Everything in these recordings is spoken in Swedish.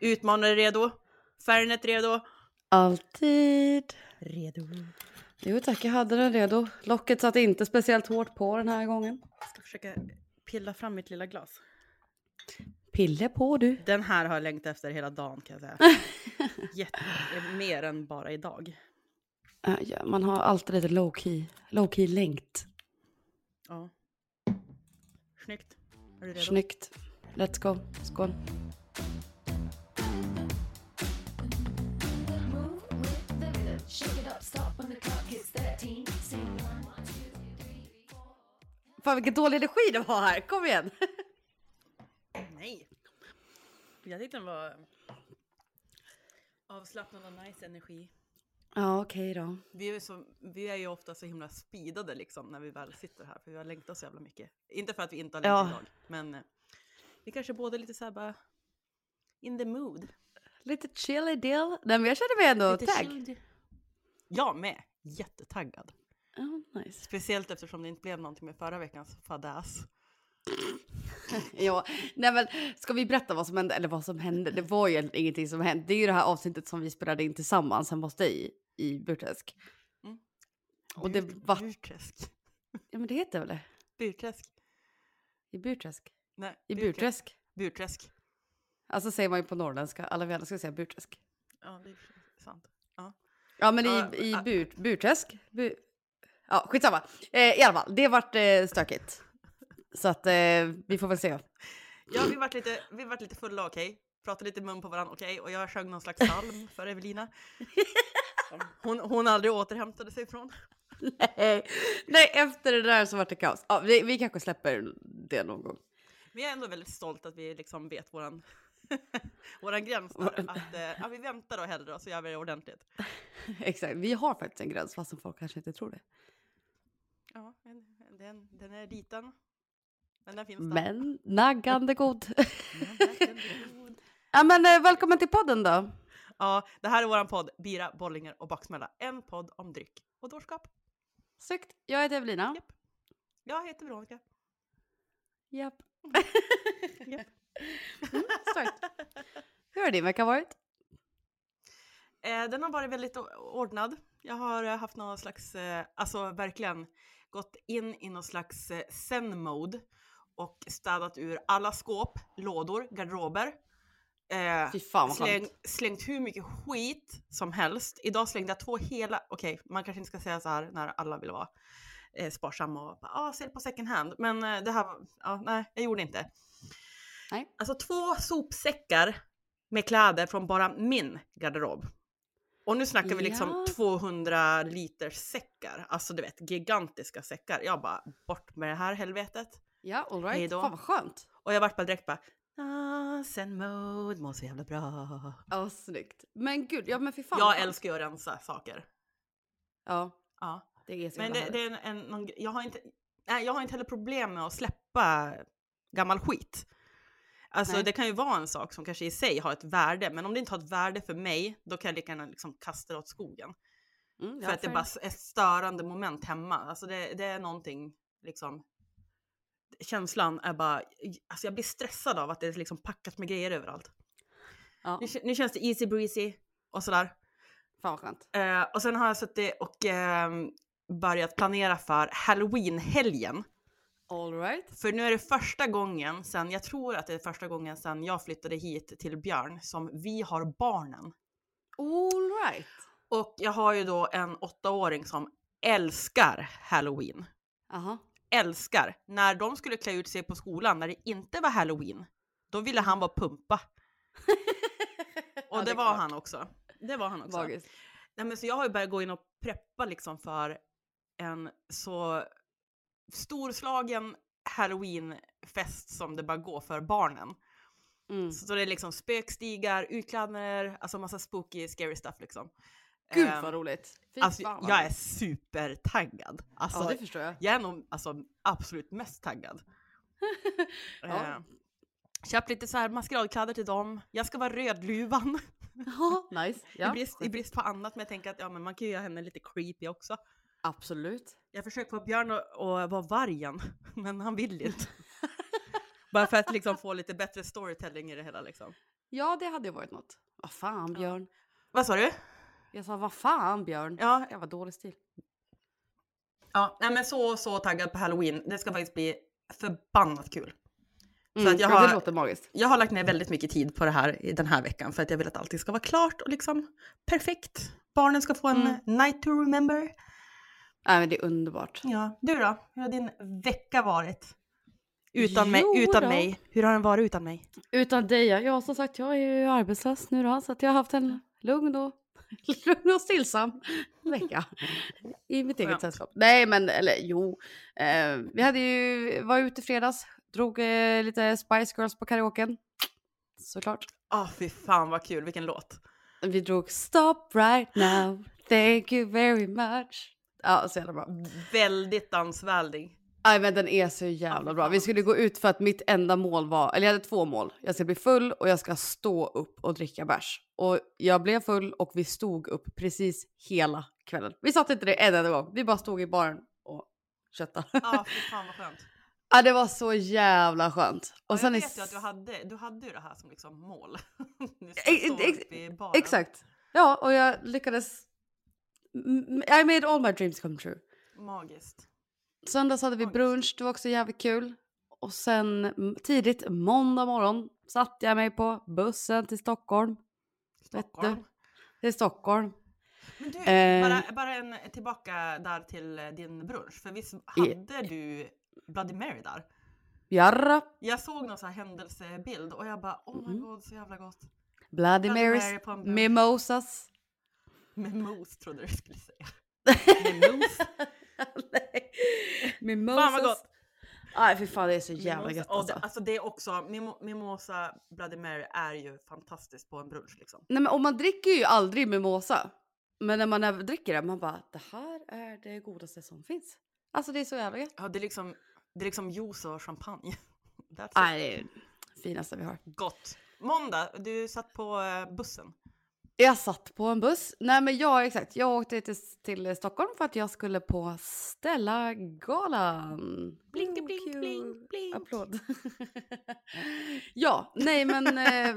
Utmanare redo? Fernet redo? Alltid. Redo. Jo tack, jag hade den redo. Locket satt inte speciellt hårt på den här gången. Jag ska försöka pilla fram mitt lilla glas. Pille på du. Den här har jag längtat efter hela dagen kan jag säga. Jätte, mer än bara idag. Ja, man har alltid lite low key, low key längt. Ja. Snyggt. Är du redo? Snyggt. Let's go. Skål. Fan vilken dålig energi det var här. Kom igen. Nej. Jag tyckte den var avslappnad och nice energi. Ja okej då. Vi är, ju så, vi är ju ofta så himla speedade liksom när vi väl sitter här för vi har längtat så jävla mycket. Inte för att vi inte har längtat Ja. idag, men eh, vi kanske båda lite så här bara in the mood. Lite chilly deal. Nej men jag känner mig ändå Lite tagg. chilled. Jag med. Jättetaggad. Ja, nice. Speciellt eftersom det inte blev någonting med förra veckans fadäs. Ja, nej men ska vi berätta vad som hände? Eller vad som hände? Det var ju ingenting som hände. Det är ju det här avsnittet som vi spelade in tillsammans hemma hos dig i Burträsk. Mm. Och det Bur- var... Burträsk. Ja men det heter väl det? Burträsk. I Burträsk? Nej, I Burträsk. Burträsk? Alltså säger man ju på norrländska. Alla vi andra ska säga Burträsk. Ja, det är sant. Ja men Ja, i, i bur, Burträsk? Bu, ja skitsamma. Eh, I alla fall, det vart eh, stökigt. Så att eh, vi får väl se. Ja, vi vart lite, vi vart lite fulla, okej. Pratade lite mun på varandra, okej. Och jag sjöng någon slags psalm för Evelina. Hon, hon aldrig återhämtade sig från. Nej, nej efter det där så vart det kaos. Ja, vi, vi kanske släpper det någon gång. Men jag är ändå väldigt stolt att vi liksom vet våran, våran gräns där. Att eh, ja, vi väntar då hellre och så gör vi det ordentligt. Exakt, vi har faktiskt en gräns fastän folk kanske inte tror det. Ja, den, den är liten. Men den finns där. Men naggande god. Ja men eh, välkommen till podden då. Ja, det här är våran podd Bira, Bollinger och Baksmälla. En podd om dryck och dårskap. Snyggt, jag heter Evelina. Japp. Jag heter Veronica. Japp. Japp. Mm, starkt. Hur har din vecka varit? Eh, den har varit väldigt ordnad. Jag har eh, haft någon slags, eh, alltså verkligen gått in i någon slags eh, zen-mode och städat ur alla skåp, lådor, garderober. Eh, fan släng, slängt hur mycket skit som helst. Idag slängde jag två hela, okej man kanske inte ska säga så här när alla vill vara eh, sparsamma och bara, ah, sälj på second hand. Men eh, det här, ja, nej jag gjorde inte. Nej. Alltså två sopsäckar med kläder från bara min garderob. Och nu snackar vi liksom Ja. 200 liters säckar, alltså du vet gigantiska säckar. Jag bara bort med det här helvetet. Ja, Hej alright. då. Fan vad skönt. Och jag vart bara direkt bara, ah, sen mode, mår så jävla bra. Ja, snyggt. Men gud, ja men fy fan. Jag älskar ju att rensa saker. Ja, Ja. det är så Men det, det är en, en, någon, jag, har inte, nej, jag har inte heller problem med att släppa gammal skit. Alltså Nej. det kan ju vara en sak som kanske i sig har ett värde, men om det inte har ett värde för mig, då kan jag lika gärna liksom kasta det åt skogen. Mm, För att det fair bara är ett störande moment hemma. Alltså det, det är någonting, liksom, känslan är bara, alltså jag blir stressad av att det är liksom packat med grejer överallt. Ja, Nu, nu känns det easy breezy och sådär. fan vad. Eh, och sen har jag suttit och ehm, börjat planera för halloween-helgen. Alright. För nu är det första gången sen, jag tror att det är första gången sen jag flyttade hit till Björn som vi har barnen. Alright. Och jag har ju då en åttaåring som älskar halloween. Aha. Älskar. När de skulle klä ut sig på skolan när det inte var halloween, då ville han vara pumpa. Och Ja, det, är var klart. han också. Det var han också. Nej, men så jag har ju börjat gå in och preppa liksom för en så storslagen halloweenfest som det bara går för barnen. Mm. Så det är liksom spökstigar, utklädnader, alltså massa spooky, scary stuff liksom. Gud Ehm, vad roligt. Fy Alltså, fan vad jag är supertaggad. Alltså, Ja, det förstår jag. jag är nog alltså, absolut mest taggad. Ja. Eh, köpt lite så här maskeradkläder till dem. Jag ska vara Rödluvan. Ja, nice. Ja, I, brist, I brist på annat, men jag tänker att ja, men man kan ju göra henne lite creepy också. Absolut. Jag försöker få Björn att, att vara vargen, men han vill inte. Bara för att liksom få lite bättre storytelling i det hela liksom. Ja, det hade ju varit något. Vad fan Ja. Björn? Vad sa du? Jag sa vad fan Björn? Ja, Jag var dålig stil. ja nej, men så, så taggad på halloween. Det ska faktiskt bli förbannat kul. Mm, att jag ja, har- Det låter magiskt. Jag har lagt ner väldigt mycket tid på det här i den här veckan för att jag vill att allting ska vara klart och liksom perfekt. Barnen ska få en Mm. night to remember. Nej men det är underbart. Ja, du då? Hur har din vecka varit? Utan, mig, Jo utan då. mig. Hur har den varit utan mig? Utan dig ja. Ja som sagt jag är ju arbetslös nu då så att jag har haft en lugn och, lugn och stillsam vecka. I mitt eget Skönt. sällskap. Nej men eller jo. Eh, vi hade ju, var ute i fredags. Drog eh, lite Spice Girls på karaoken. Såklart. Ah, fy fan vad kul, vilken låt. Vi drog Stop right now. Thank you very much. Ja så jävla bra. Väldigt dansvänlig. Nej men den är så jävla Ja, bra. Vi skulle gå ut för att mitt enda mål var, eller jag hade två mål. Jag ska bli full och jag ska stå upp och dricka bärs. Och jag blev full och vi stod upp precis hela kvällen. Vi satt inte det en enda gång. Vi bara stod i baren och köttade. Ja, fy fan vad skönt. ja det var så jävla skönt. Och Och sen jag vet ju att du hade, du hade ju det här som liksom mål. Du ska stå upp i baren. Exakt. Ja och jag lyckades. I made all my dreams come true. Magiskt. Söndags hade vi brunch, det var också jävligt kul. Och sen tidigt måndag morgon satte jag mig på bussen till Stockholm. Stockholm. Till Stockholm. Men du, Eh. bara, bara en tillbaka där till eh, din brunch. För visst hade du Bloody Mary där? Jarra, Jag såg någon sån här händelsebild och jag bara oh my Mhm. god så jävla gott. Bloody Bloody Marys, Mary mimosas. Med mos trodde du skulle säga. Med mos. Nej, mimosas. Fan vad gott! Nej fy fan det är så jävla Mimosa. gött Och det, alltså. alltså det är också, mimo- mimosa Bloody Mary är ju fantastiskt på en brunch liksom. Nej men och man dricker ju aldrig mimosa. Men när man dricker det man bara det här är det godaste som finns. Alltså det är så jävla gött. Ja, det är liksom, det är liksom juice och champagne. Nej det är det finaste vi har. Gott. Måndag, du satt på eh, bussen. Jag satt på en buss. Nej men ja exakt. Jag åkte till, till Stockholm för att jag skulle på Stella-galan. Blink, blink, kul. blink, blink. Applåd. ja, nej men eh,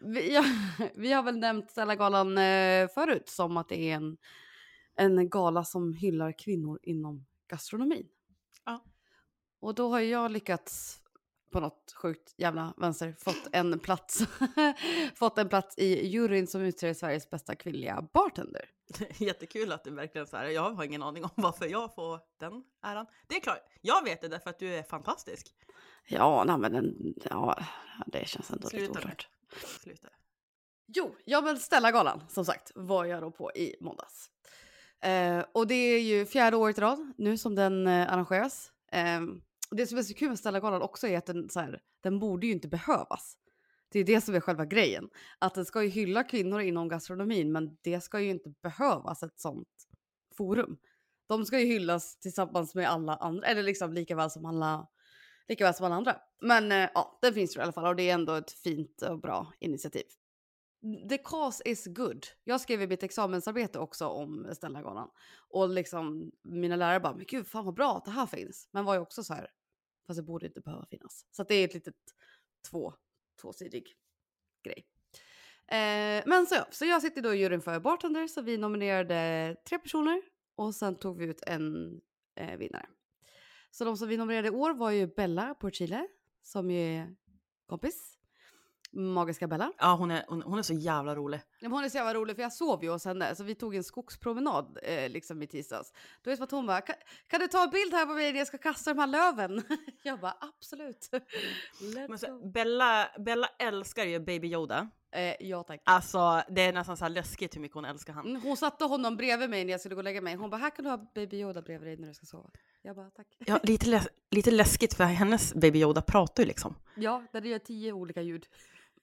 vi, ja, vi har väl nämnt Stella-galan eh, förut som att det är en, en gala som hyllar kvinnor inom gastronomin. Ja. Och då har jag lyckats på något sjukt jävla vänster fått en plats fått en plats i juryn som utser Sveriges bästa kvinnliga bartender. Jättekul att du verkligen så här, jag har ingen aning om varför jag får den äran. Det är klart, jag vet det därför att du är fantastisk. Ja, nej, men den, ja, det känns ändå lite Sluta nu. oklart. Sluta. Jo, ja men Stella-galan som sagt var jag då på i måndags. Eh, och det är ju fjärde året i rad nu som den eh, arrangeras. Eh, och det som är så kul med Stella-galan också är att den, så här, den borde ju inte behövas. Det är det som är själva grejen. Att den ska ju hylla kvinnor inom gastronomin men det ska ju inte behövas ett sånt forum. De ska ju hyllas tillsammans med alla andra, eller liksom lika väl som alla, lika väl som alla andra. Men eh, ja, den finns ju i alla fall och det är ändå ett fint och bra initiativ. The cause is good. Jag skrev i mitt examensarbete också om Stellagalan Och liksom mina lärare bara, men gud fan vad bra att det här finns. Men var ju också så här, fast det borde inte behöva finnas. Så att det är ett litet två, tvåsidig grej. Eh, men så, ja, så jag sitter då i juryn för bartender så vi nominerade tre personer och sen tog vi ut en eh, vinnare. Så de som vi nominerade i år var ju Bella Porchile som ju är kompis. Magiska Bella. Ja, hon är, hon, hon är så jävla rolig. Men Hon är så jävla rolig för jag sov ju hos henne så vi tog en skogspromenad eh, liksom i tisdags. Då är det som att hon bara, kan, kan du ta en bild här på mig när jag ska kasta de här löven? jag bara absolut. Så. Bella, Bella älskar ju Baby Yoda. Eh, ja tack. Alltså det är nästan så här läskigt hur mycket hon älskar han. Mm, Hon satte honom bredvid mig när jag skulle gå och lägga mig. Hon bara, här kan du ha baby Yoda bredvid dig när du ska sova. Jag bara, tack. Ja, lite, läs- lite läskigt för hennes Baby Yoda pratar ju liksom. Ja, där gör tio olika ljud.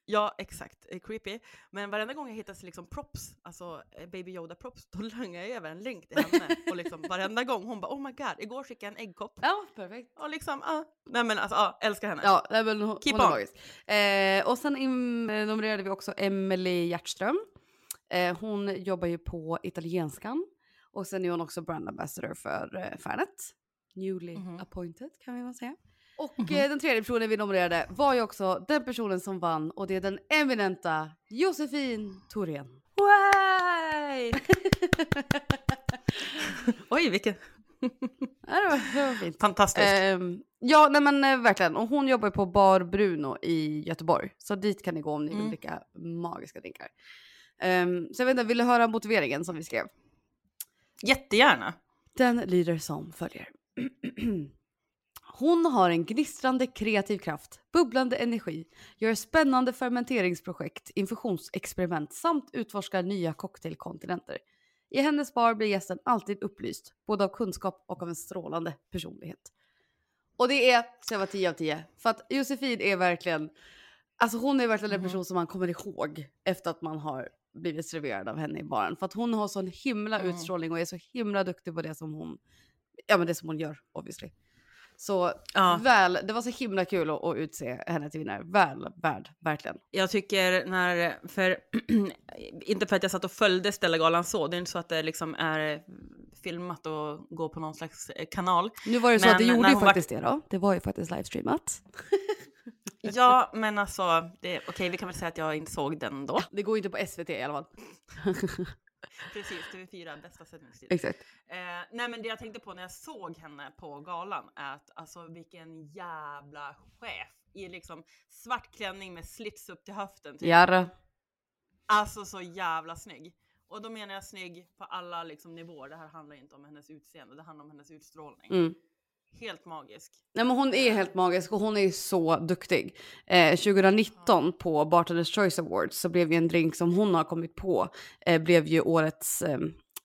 Ja, exakt. Eh, Creepy. Men varenda gång jag hittar liksom props, alltså eh, Baby Yoda-props, då langar jag över en länk till henne. Och liksom varenda gång hon bara oh my god, igår skickade jag en äggkopp. Ja, perfekt. Och liksom, ah. Nej men alltså, ah, älskar henne. Ja, nej, men hon, Keep hon on. Eh, och sen eh, nominerade vi också Emily Hjertström. Eh, hon jobbar ju på italienskan. Och sen är hon också brand ambassador för eh, Fairnet. Newly Mhm. appointed kan vi väl säga. Och Mhm. eh, den tredje personen vi nominerade var ju också den personen som vann och det är den eminenta Josefin Thorén. Oj, vilken det, var, det var fint. fantastisk. Ehm, ja, nej men eh, verkligen. Och hon jobbar på Bar Bruno i Göteborg. Så dit kan ni gå om ni vill Mm. dricka magiska drinkar. Ehm, så jag vet inte, vill du höra motiveringen som vi skrev? Jättegärna. Den lyder som följer. Hon har en gnistrande kreativ kraft, bubblande energi, gör spännande fermenteringsprojekt, infusionsexperiment samt utforskar nya cocktailkontinenter. I hennes bar blir gästen alltid upplyst, både av kunskap och av en strålande personlighet. Och det är så jag var 10 av 10. För att Josefin är verkligen, alltså hon är verkligen en person som man kommer ihåg efter att man har blivit serverad av henne i baren. För att hon har sån himla Mm. utstrålning och är så himla duktig på det som hon, ja men det som hon gör obviously. Så Ja. väl, det var så himla kul att, att utse henne till vinnare. Väl värd, verkligen. Jag tycker när, för inte för att jag satt och följde Stellagalan så, det är inte så att det liksom är filmat och går på någon slags eh, kanal. Nu var det så Men att det gjorde ju hon var- faktiskt det då. Det var ju faktiskt livestreamat. Ja, men alltså, okej, vi kan väl säga att jag inte såg den då. Det går ju inte på SVT i alla fall. Precis, TV4, bästa sändningstid. Exakt. Eh, nej men det jag tänkte på när jag såg henne på galan är att alltså vilken jävla chef i liksom svart klänning med slits upp till höften. Typ. Jarra. Alltså så jävla snygg. Och då menar jag snygg på alla liksom nivåer. Det här handlar inte om hennes utseende, det handlar om hennes utstrålning. Mm. Helt magisk. Nej, men hon är helt magisk och hon är så duktig. Eh, 2019 på Bartenders Choice Awards så blev ju en drink som hon har kommit på eh, blev ju årets eh,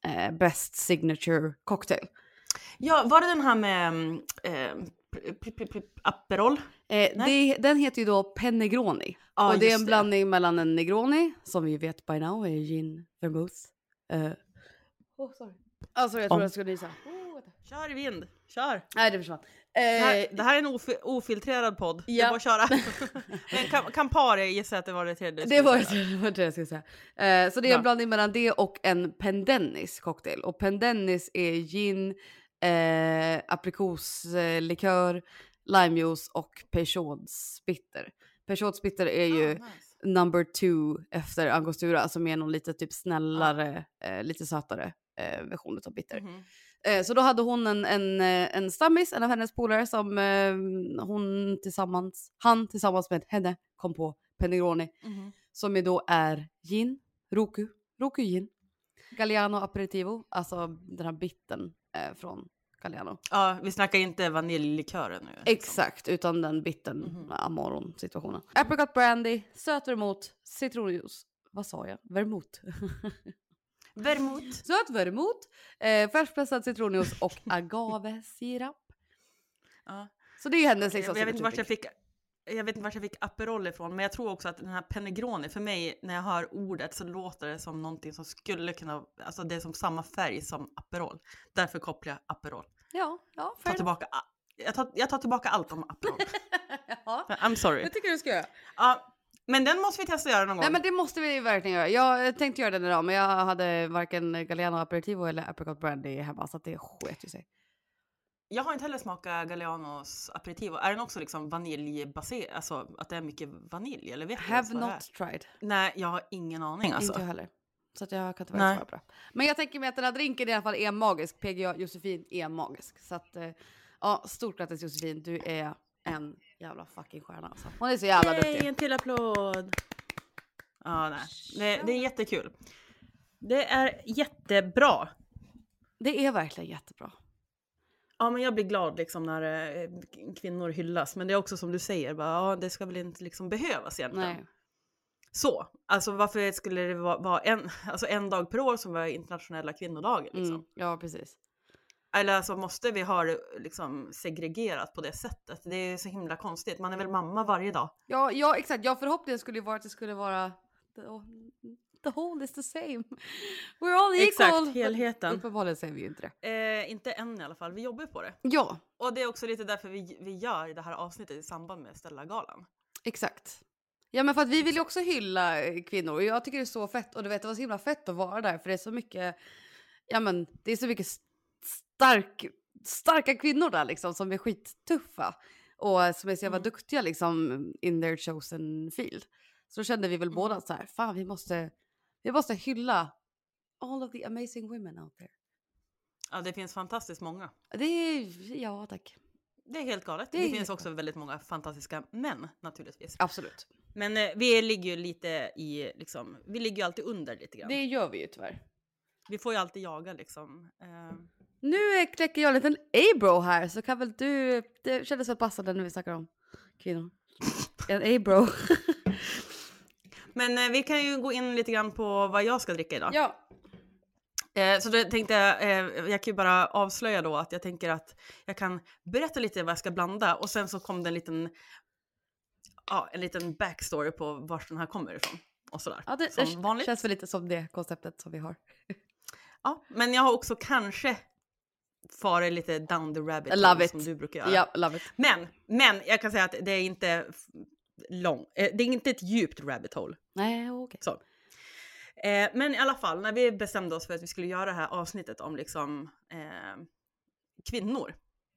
eh, Best Signature Cocktail. Ja, var det den här med mm, eh, pr- Aperol? Eh, det, den heter ju då Penegroni. Ja, och det är en blandning mellan en Negroni, som vi vet by now är gin vermouth. Eh, oh, sorry. Alltså jag tror Om. jag skulle nysa. Vänta. Kör i vind, kör! Nej det försvann. Det här, Eh, det här är en ofi- ofiltrerad podd. Det Ja. är bara att köra. Men Cam- Campari gissar jag att det var det tredje. Det var, det det jag skulle säga. Eh, så det är en Ja. blandning mellan det och en pendennis cocktail. Och pendennis är gin, eh, aprikoslikör, limejuice och Peugeots bitter. Peugeots bitter är ju Ah, nice. number two efter angostura som är någon lite typ snällare, eh, lite sötare eh, version av bitter. Mhm. Eh, så då hade hon en, en, eh, en stammis, en av hennes polare som eh, hon tillsammans, han tillsammans med henne kom på Penegroni Mhm. som ju då är gin, roku, roku gin, Galliano aperitivo, alltså den här bitten eh, från Galliano. Ja, vi snackar inte vaniljlikören nu. liksom. Exakt, utan den bitten, Mhm. amoron situationen. Apricot brandy, söt vermouth, citronjuice. Vad sa jag? Vermouth. Vermouth. Söt vermouth, eh, färskpressad citronjuice och agavesirap. Ja. Så det är hennes liksom. Jag, jag, vet inte vart jag fick jag vet inte vart jag fick Aperol ifrån, men jag tror också att den här Penegroni, för mig när jag hör ordet så låter det som någonting som skulle kunna, alltså det är som samma färg som Aperol. Därför kopplar jag Aperol. Ja, ja, Ta tillbaka, jag tar, jag tar tillbaka allt om Aperol. ja, I'm sorry. det tycker du ska göra. Ja, men den måste vi testa göra någon gång. Nej men det måste vi verkligen göra. Jag tänkte göra den idag men jag hade varken Galliano aperitivo eller apricot brandy hemma så att det sket ju sig. Jag har inte heller smakat Gallianos aperitivo. Är den också liksom vaniljbaserad? Alltså att det är mycket vanilj? Eller vet Have not tried. Nej, jag har ingen aning alltså. Inte jag heller. Så att jag kan inte på det. Men jag tänker mig att den här drinken i alla fall är magisk. PGA Josefin är magisk. Så att eh, ja, stort grattis Josefin. Du är en jävla fucking stjärna alltså. Hon är så jävla Yay, duktig. en till applåd! Ja, nej. Det, det är jättekul. Det är jättebra. Det är verkligen jättebra. Ja, men jag blir glad liksom när eh, kvinnor hyllas. Men det är också som du säger, bara, ja, det ska väl inte liksom behövas egentligen. Nej. Så, alltså varför skulle det vara, vara en, alltså en dag per år som var internationella kvinnodagen? Liksom? Mm, ja precis. Eller alltså måste vi ha det liksom segregerat på det sättet? Det är så himla konstigt. Man är väl mamma varje dag? Ja, ja exakt. Ja förhoppningen skulle ju vara att det skulle vara the, whole is the same. We're all equal. Exakt, helheten. Uppenbarligen säger vi ju inte det. Eh, inte än i alla fall, vi jobbar på det. Ja, Och det är också lite därför vi, vi gör det här avsnittet i samband med Stella-galan. exakt. Ja men för att vi vill ju också hylla eh, kvinnor och jag tycker det är så fett och du vet det var så himla fett att vara där för det är så mycket, ja men det är så mycket stark, starka kvinnor där liksom som är skittuffa. och som är så jävla Mm. duktiga liksom in their chosen field. Så då kände vi väl båda Mm. så här, fan vi måste, vi måste hylla all of the amazing women out there. Ja, det finns fantastiskt många. Det är, ja tack. Det är helt galet. Det Det, finns också väldigt många fantastiska män naturligtvis. Absolut. Men eh, vi ligger ju lite i, liksom, vi ligger ju alltid under lite grann. Det gör vi ju tyvärr. Vi får ju alltid jaga liksom. Eh, Nu kläcker jag en liten A-bro här så kan väl du, det kändes väl passande när vi snackar om kvinnor. En A-bro. Men eh, vi kan ju gå in lite grann på vad jag ska dricka idag. ja. Eh, så då tänkte jag, eh, jag kan ju bara avslöja då att jag tänker att jag kan berätta lite vad jag ska blanda och sen så kom det en liten, ja, en liten backstory på var den här kommer ifrån. Och sådär. ja det, som det vanligt. känns väl lite som det konceptet som vi har. Ja, men jag har också kanske farit lite down the rabbit love hole it. som du brukar göra. Ja, love it. Men, men jag kan säga att det är inte lång, eh, det är inte ett djupt rabbit hole. Nej, okej. Så. Eh, men i alla fall, när vi bestämde oss för att vi skulle göra det här avsnittet om liksom eh, kvinnor.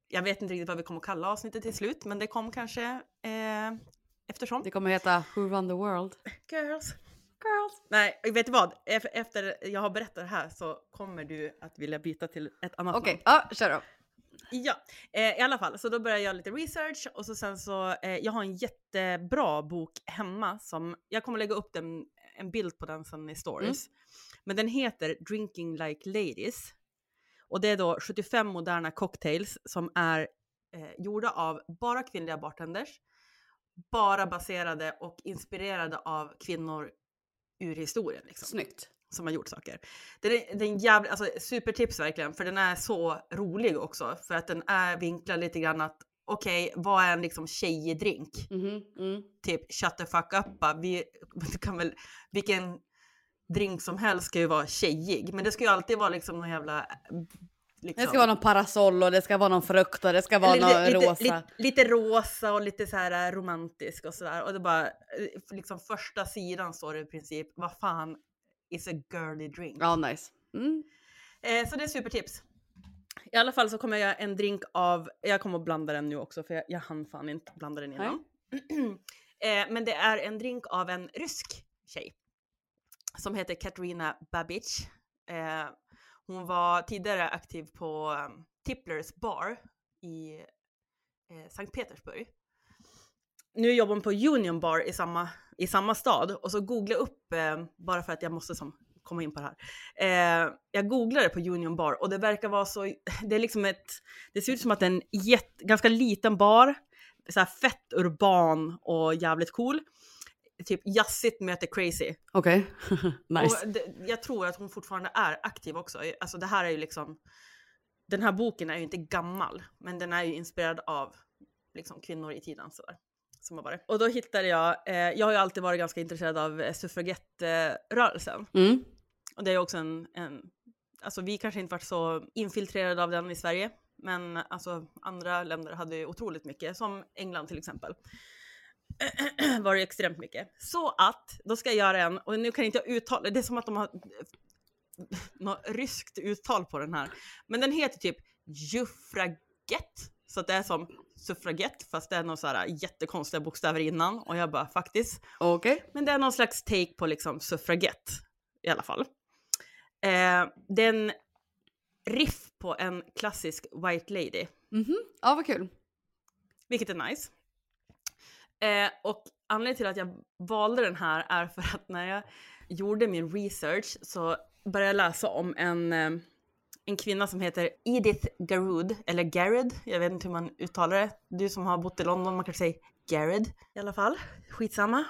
Jag vet inte riktigt vad vi kommer att kalla avsnittet till slut, men det kom kanske eh, eftersom. Det kommer heta Who Run the World. Girls. Girls. Nej, vet du vad? Ef- Efter jag har berättat det här så kommer du att vilja byta till ett annat Okej, namn. ja kör då. Ja, eh, i alla fall. Så då började jag lite research och så sen så, eh, jag har en jättebra bok hemma som, jag kommer lägga upp den, en bild på den sen i stories. Men den heter Drinking Like Ladies. Och det är då 75 moderna cocktails som är eh, gjorda av bara kvinnliga bartenders. Bara baserade och inspirerade av kvinnor ur historien. Liksom Snyggt. som har gjort saker. Den är, den jävla, alltså supertips verkligen, för den är så rolig också. För att den är vinklad lite grann att okej, vad är en liksom tjejig drink? Mhm, mm. Typ shut the fuck up, vi kan väl, vilken drink som helst ska ju vara tjejig, men det ska ju alltid vara liksom någon jävla... Liksom, Det ska vara någon parasoll och det ska vara någon frukt och det ska vara någon lite, rosa. Lite, lite rosa och lite så här äh, romantisk och sådär. Och det bara, eh, liksom första sidan står det i princip, vad fan is a girly drink? Ja, nice. Mm. Eh, så det är supertips. I alla fall så kommer jag göra en drink av, jag kommer att blanda den nu också för jag, jag hann fan inte blanda den innan. eh, men det är en drink av en rysk tjej. Som heter Katarina Babic. Eh, hon var tidigare aktiv på um, Tipplers bar i eh, Sankt Petersburg. Nu jobbar hon på Union Bar i samma, i samma stad och så googlade jag upp, eh, bara för att jag måste som, komma in på det här. Eh, jag googlade på Union Bar och det verkar vara så, det är liksom ett, det ser ut som att det är en jätt, ganska liten bar, så här fett urban och jävligt cool. Typ jazzigt möter crazy. Okej, nice. Och det, jag tror att hon fortfarande är aktiv också. Alltså det här är ju liksom, den här boken är ju inte gammal, men den är ju inspirerad av liksom kvinnor i tiden sådär. Som har varit. Och då hittade jag, eh, jag har ju alltid varit ganska intresserad av eh, suffragettrörelsen. Mm. Och det är också en, en, alltså vi kanske inte varit så infiltrerade av den i Sverige, men alltså andra länder hade ju otroligt mycket, som England till exempel. var det extremt mycket. Så att, då ska jag göra en, och nu kan inte jag uttala, det är som att de har något ryskt uttal på den här. Men den heter typ Juffragett, så att det är som suffragett fast det är några så här jättekonstiga bokstäver innan och jag bara faktiskt. Okej. Men det är någon slags take på liksom suffragett i alla fall. Eh, det är en riff på en klassisk White Lady, Mhm. Ja, vad kul. vilket är nice. Eh, och anledningen till att jag valde den här är för att när jag gjorde min research så började jag läsa om en, eh, en kvinna som heter Edith Garud, eller Garud, jag vet inte hur man uttalar det. Du som har bott i London, man kanske säger Garud i alla fall. Skitsamma.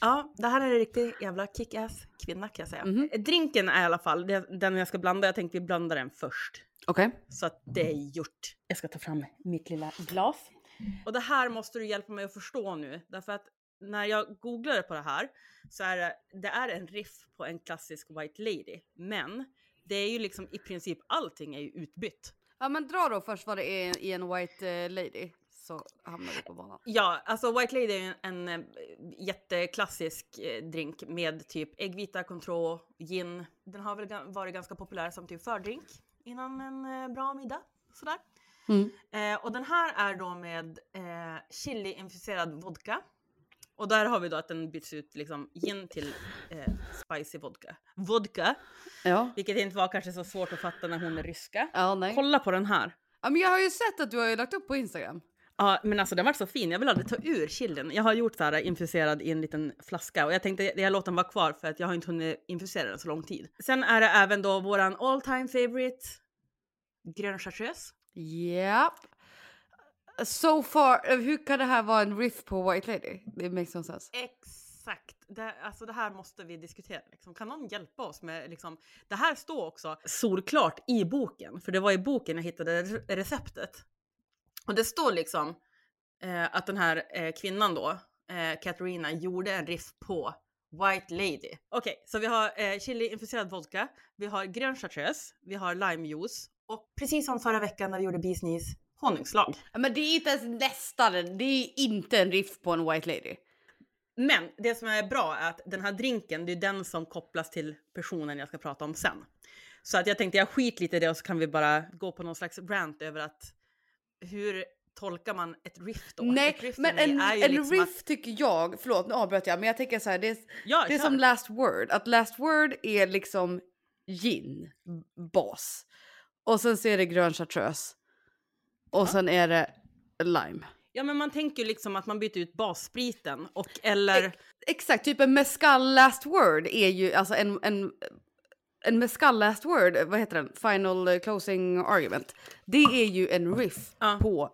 Ja, det här är en riktig jävla kick-ass kvinna kan jag säga. Mhm. Drinken är i alla fall den jag ska blanda. Jag tänkte vi blandar den först. Okej. Så att det är gjort. Jag ska ta fram mitt lilla glas. Och det här måste du hjälpa mig att förstå nu. Därför att när jag googlade på det här så är det, det är en riff på en klassisk White Lady. Men det är ju liksom i princip allting är ju utbytt. Ja, men dra då först vad det är i en White eh, Lady så hamnar vi på banan. Ja, alltså White Lady är en, en eh, jätteklassisk eh, drink med typ äggvita, Cointreau, gin. Den har väl varit ganska populär som typ fördrink innan en bra middag. Sådär. Mm. Eh, och den här är då med eh, chili-infuserad vodka. Och där har vi då att den byts ut liksom gin till eh, spicy vodka. Vodka, Ja. vilket inte var kanske så svårt att fatta när hon är ryska. Ja. Kolla på den här. Ja, men jag har ju sett att du har ju lagt upp på Instagram. Ja, men alltså den var så fin. Jag vill aldrig ta ur chilin. Jag har gjort så här infuserad i en liten flaska och jag tänkte jag låter den vara kvar för att jag har inte hunnit infusera den så lång tid. Sen är det även då våran all time favorite grön chartreuse. Japp. So far, eh, hur kan det här vara en riff på White Lady? Det makes no sense. Exakt. Det, alltså det här måste vi diskutera. Liksom. Kan någon hjälpa oss med liksom, det här står också solklart i boken, för det var i boken jag hittade receptet. Och det står liksom eh, att den här eh, kvinnan då, eh, Katarina, gjorde en riff på White Lady. Okej, så vi har eh, chili-infuserad vodka, vi har grön chartreuse, vi har limejuice och precis som förra veckan när vi gjorde Bees honungslag. Men det är inte ens nästan det är inte en riff på en White Lady. Men det som är bra är att den här drinken, det är den som kopplas till personen jag ska prata om sen. Så att jag tänkte jag skit lite i det och så kan vi bara gå på någon slags rant över att hur tolkar man ett riff då? Nej, riff men en, en liksom riff Att, tycker jag, förlåt nu avbröt jag, men jag tänker så här, det är, ja, det är som last word. Att last word är liksom gin, bas. Och sen så är det grön chartreuse. Och sen är det lime. Ja men man tänker ju liksom att man byter ut basspriten och eller Exakt, typ en mescal last word är ju alltså en, en, en mescal last word, vad heter den? Final closing argument. Det är ju en riff Ja. på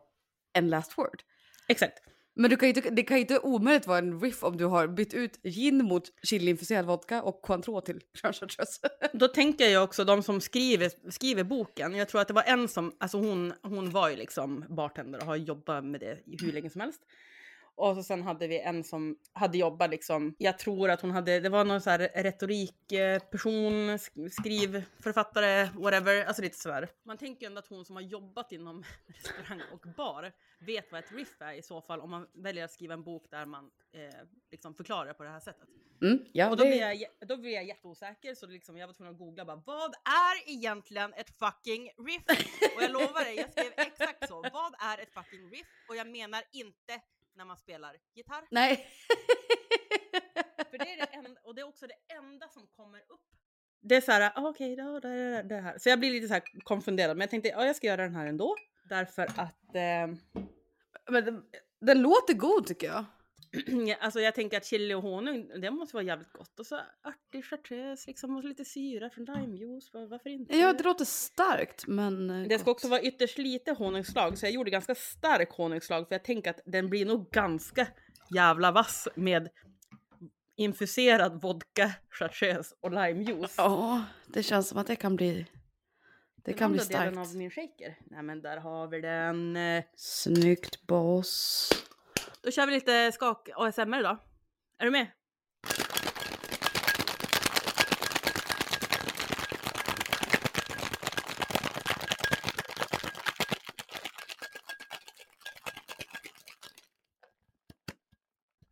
en last word. exakt. Men du kan inte, det kan ju inte omöjligt vara en riff om du har bytt ut gin mot chiliinfuserad vodka och Cointreau till grön chartreuse. Då tänker jag också de som skriver, skriver boken. Jag tror att det var en som, alltså hon, hon var ju liksom bartender och har jobbat med det hur länge som helst. Och så sen hade vi en som hade jobbat liksom, jag tror att hon hade, det var någon så här retorikperson, sk- skrivförfattare, whatever, alltså lite sådär. Man tänker ju ändå att hon som har jobbat inom restaurang och bar vet vad ett riff är i så fall om man väljer att skriva en bok där man eh, liksom förklarar på det här sättet. Mm, ja, Och då det- blir, jag, då blir jag jätteosäker så liksom, jag var tvungen att googla bara vad är egentligen ett fucking riff? Och jag lovar dig, jag skrev exakt så. Vad är ett fucking riff? Och jag menar inte när man spelar gitarr. Nej. För det är det enda, och det är också det enda som kommer upp. Det är så här, ah, okej, då, det, det här. Så jag blir lite så konfunderad, men jag tänkte, ja, jag ska göra den här ändå. Därför att, eh, Men den, den låter god tycker jag. Alltså jag tänker att chili och honung, det måste vara jävligt gott. Och så örtig chartreuse liksom och lite syra från limejuice, var- varför inte? Ja, det låter starkt men eh, Det ska gott. också vara ytterst lite honungsslag, så jag gjorde ganska stark honungsslag för jag tänker att den blir nog ganska jävla vass med infuserad vodka, chartreuse och limejuice. Ja, det känns som att det kan bli... Det Den kan bli andra delen starkt. av min shaker. Nej men där har vi den. Snyggt boss. Då kör vi lite skak ASMR då. Är du med?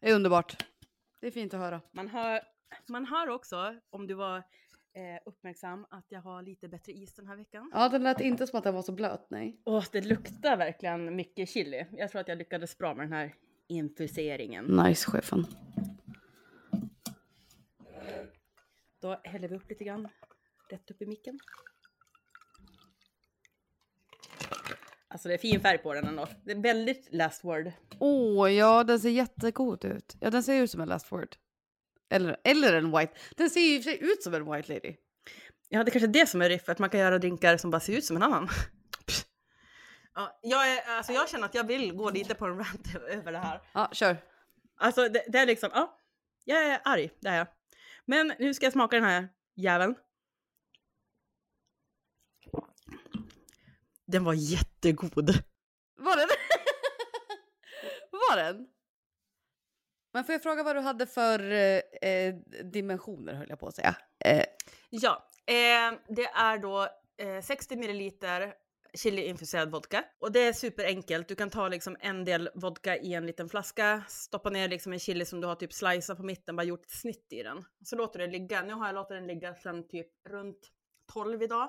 Det är underbart. Det är fint att höra. Man hör, man hör också, om du var eh, uppmärksam, att jag har lite bättre is den här veckan. Ja, den lät inte som att den var så blöt, nej. Åh, det luktar verkligen mycket chili. Jag tror att jag lyckades bra med den här infuseringen. Nice, chefen. Då häller vi upp lite grann, rätt upp i micken. Alltså det är fin färg på den ändå. Det är väldigt last word. Åh, ja, den ser jättegod ut. Ja, den ser ut som en last word. Eller, eller en white. Den ser ju ut som en white lady. Ja, det är kanske är det som är riff, att man kan göra drinkar som bara ser ut som en annan. Ja, jag, är, alltså jag känner att jag vill gå lite på en rant över det här. Ja, kör. Alltså det, det är liksom, ja, jag är arg, det är jag. Men nu ska jag smaka den här jäveln. Den var jättegod. Var den? var den? Men får jag fråga vad du hade för eh, eh, dimensioner höll jag på att säga. Eh, Ja, eh, det är då eh, 60 milliliter Chiliinfuserad vodka. Och det är superenkelt. Du kan ta liksom en del vodka i en liten flaska, stoppa ner liksom en chili som du har typ sliceat på mitten, bara gjort ett snitt i den. Så låter det ligga. Nu har jag låtit den ligga sedan typ runt 12 idag.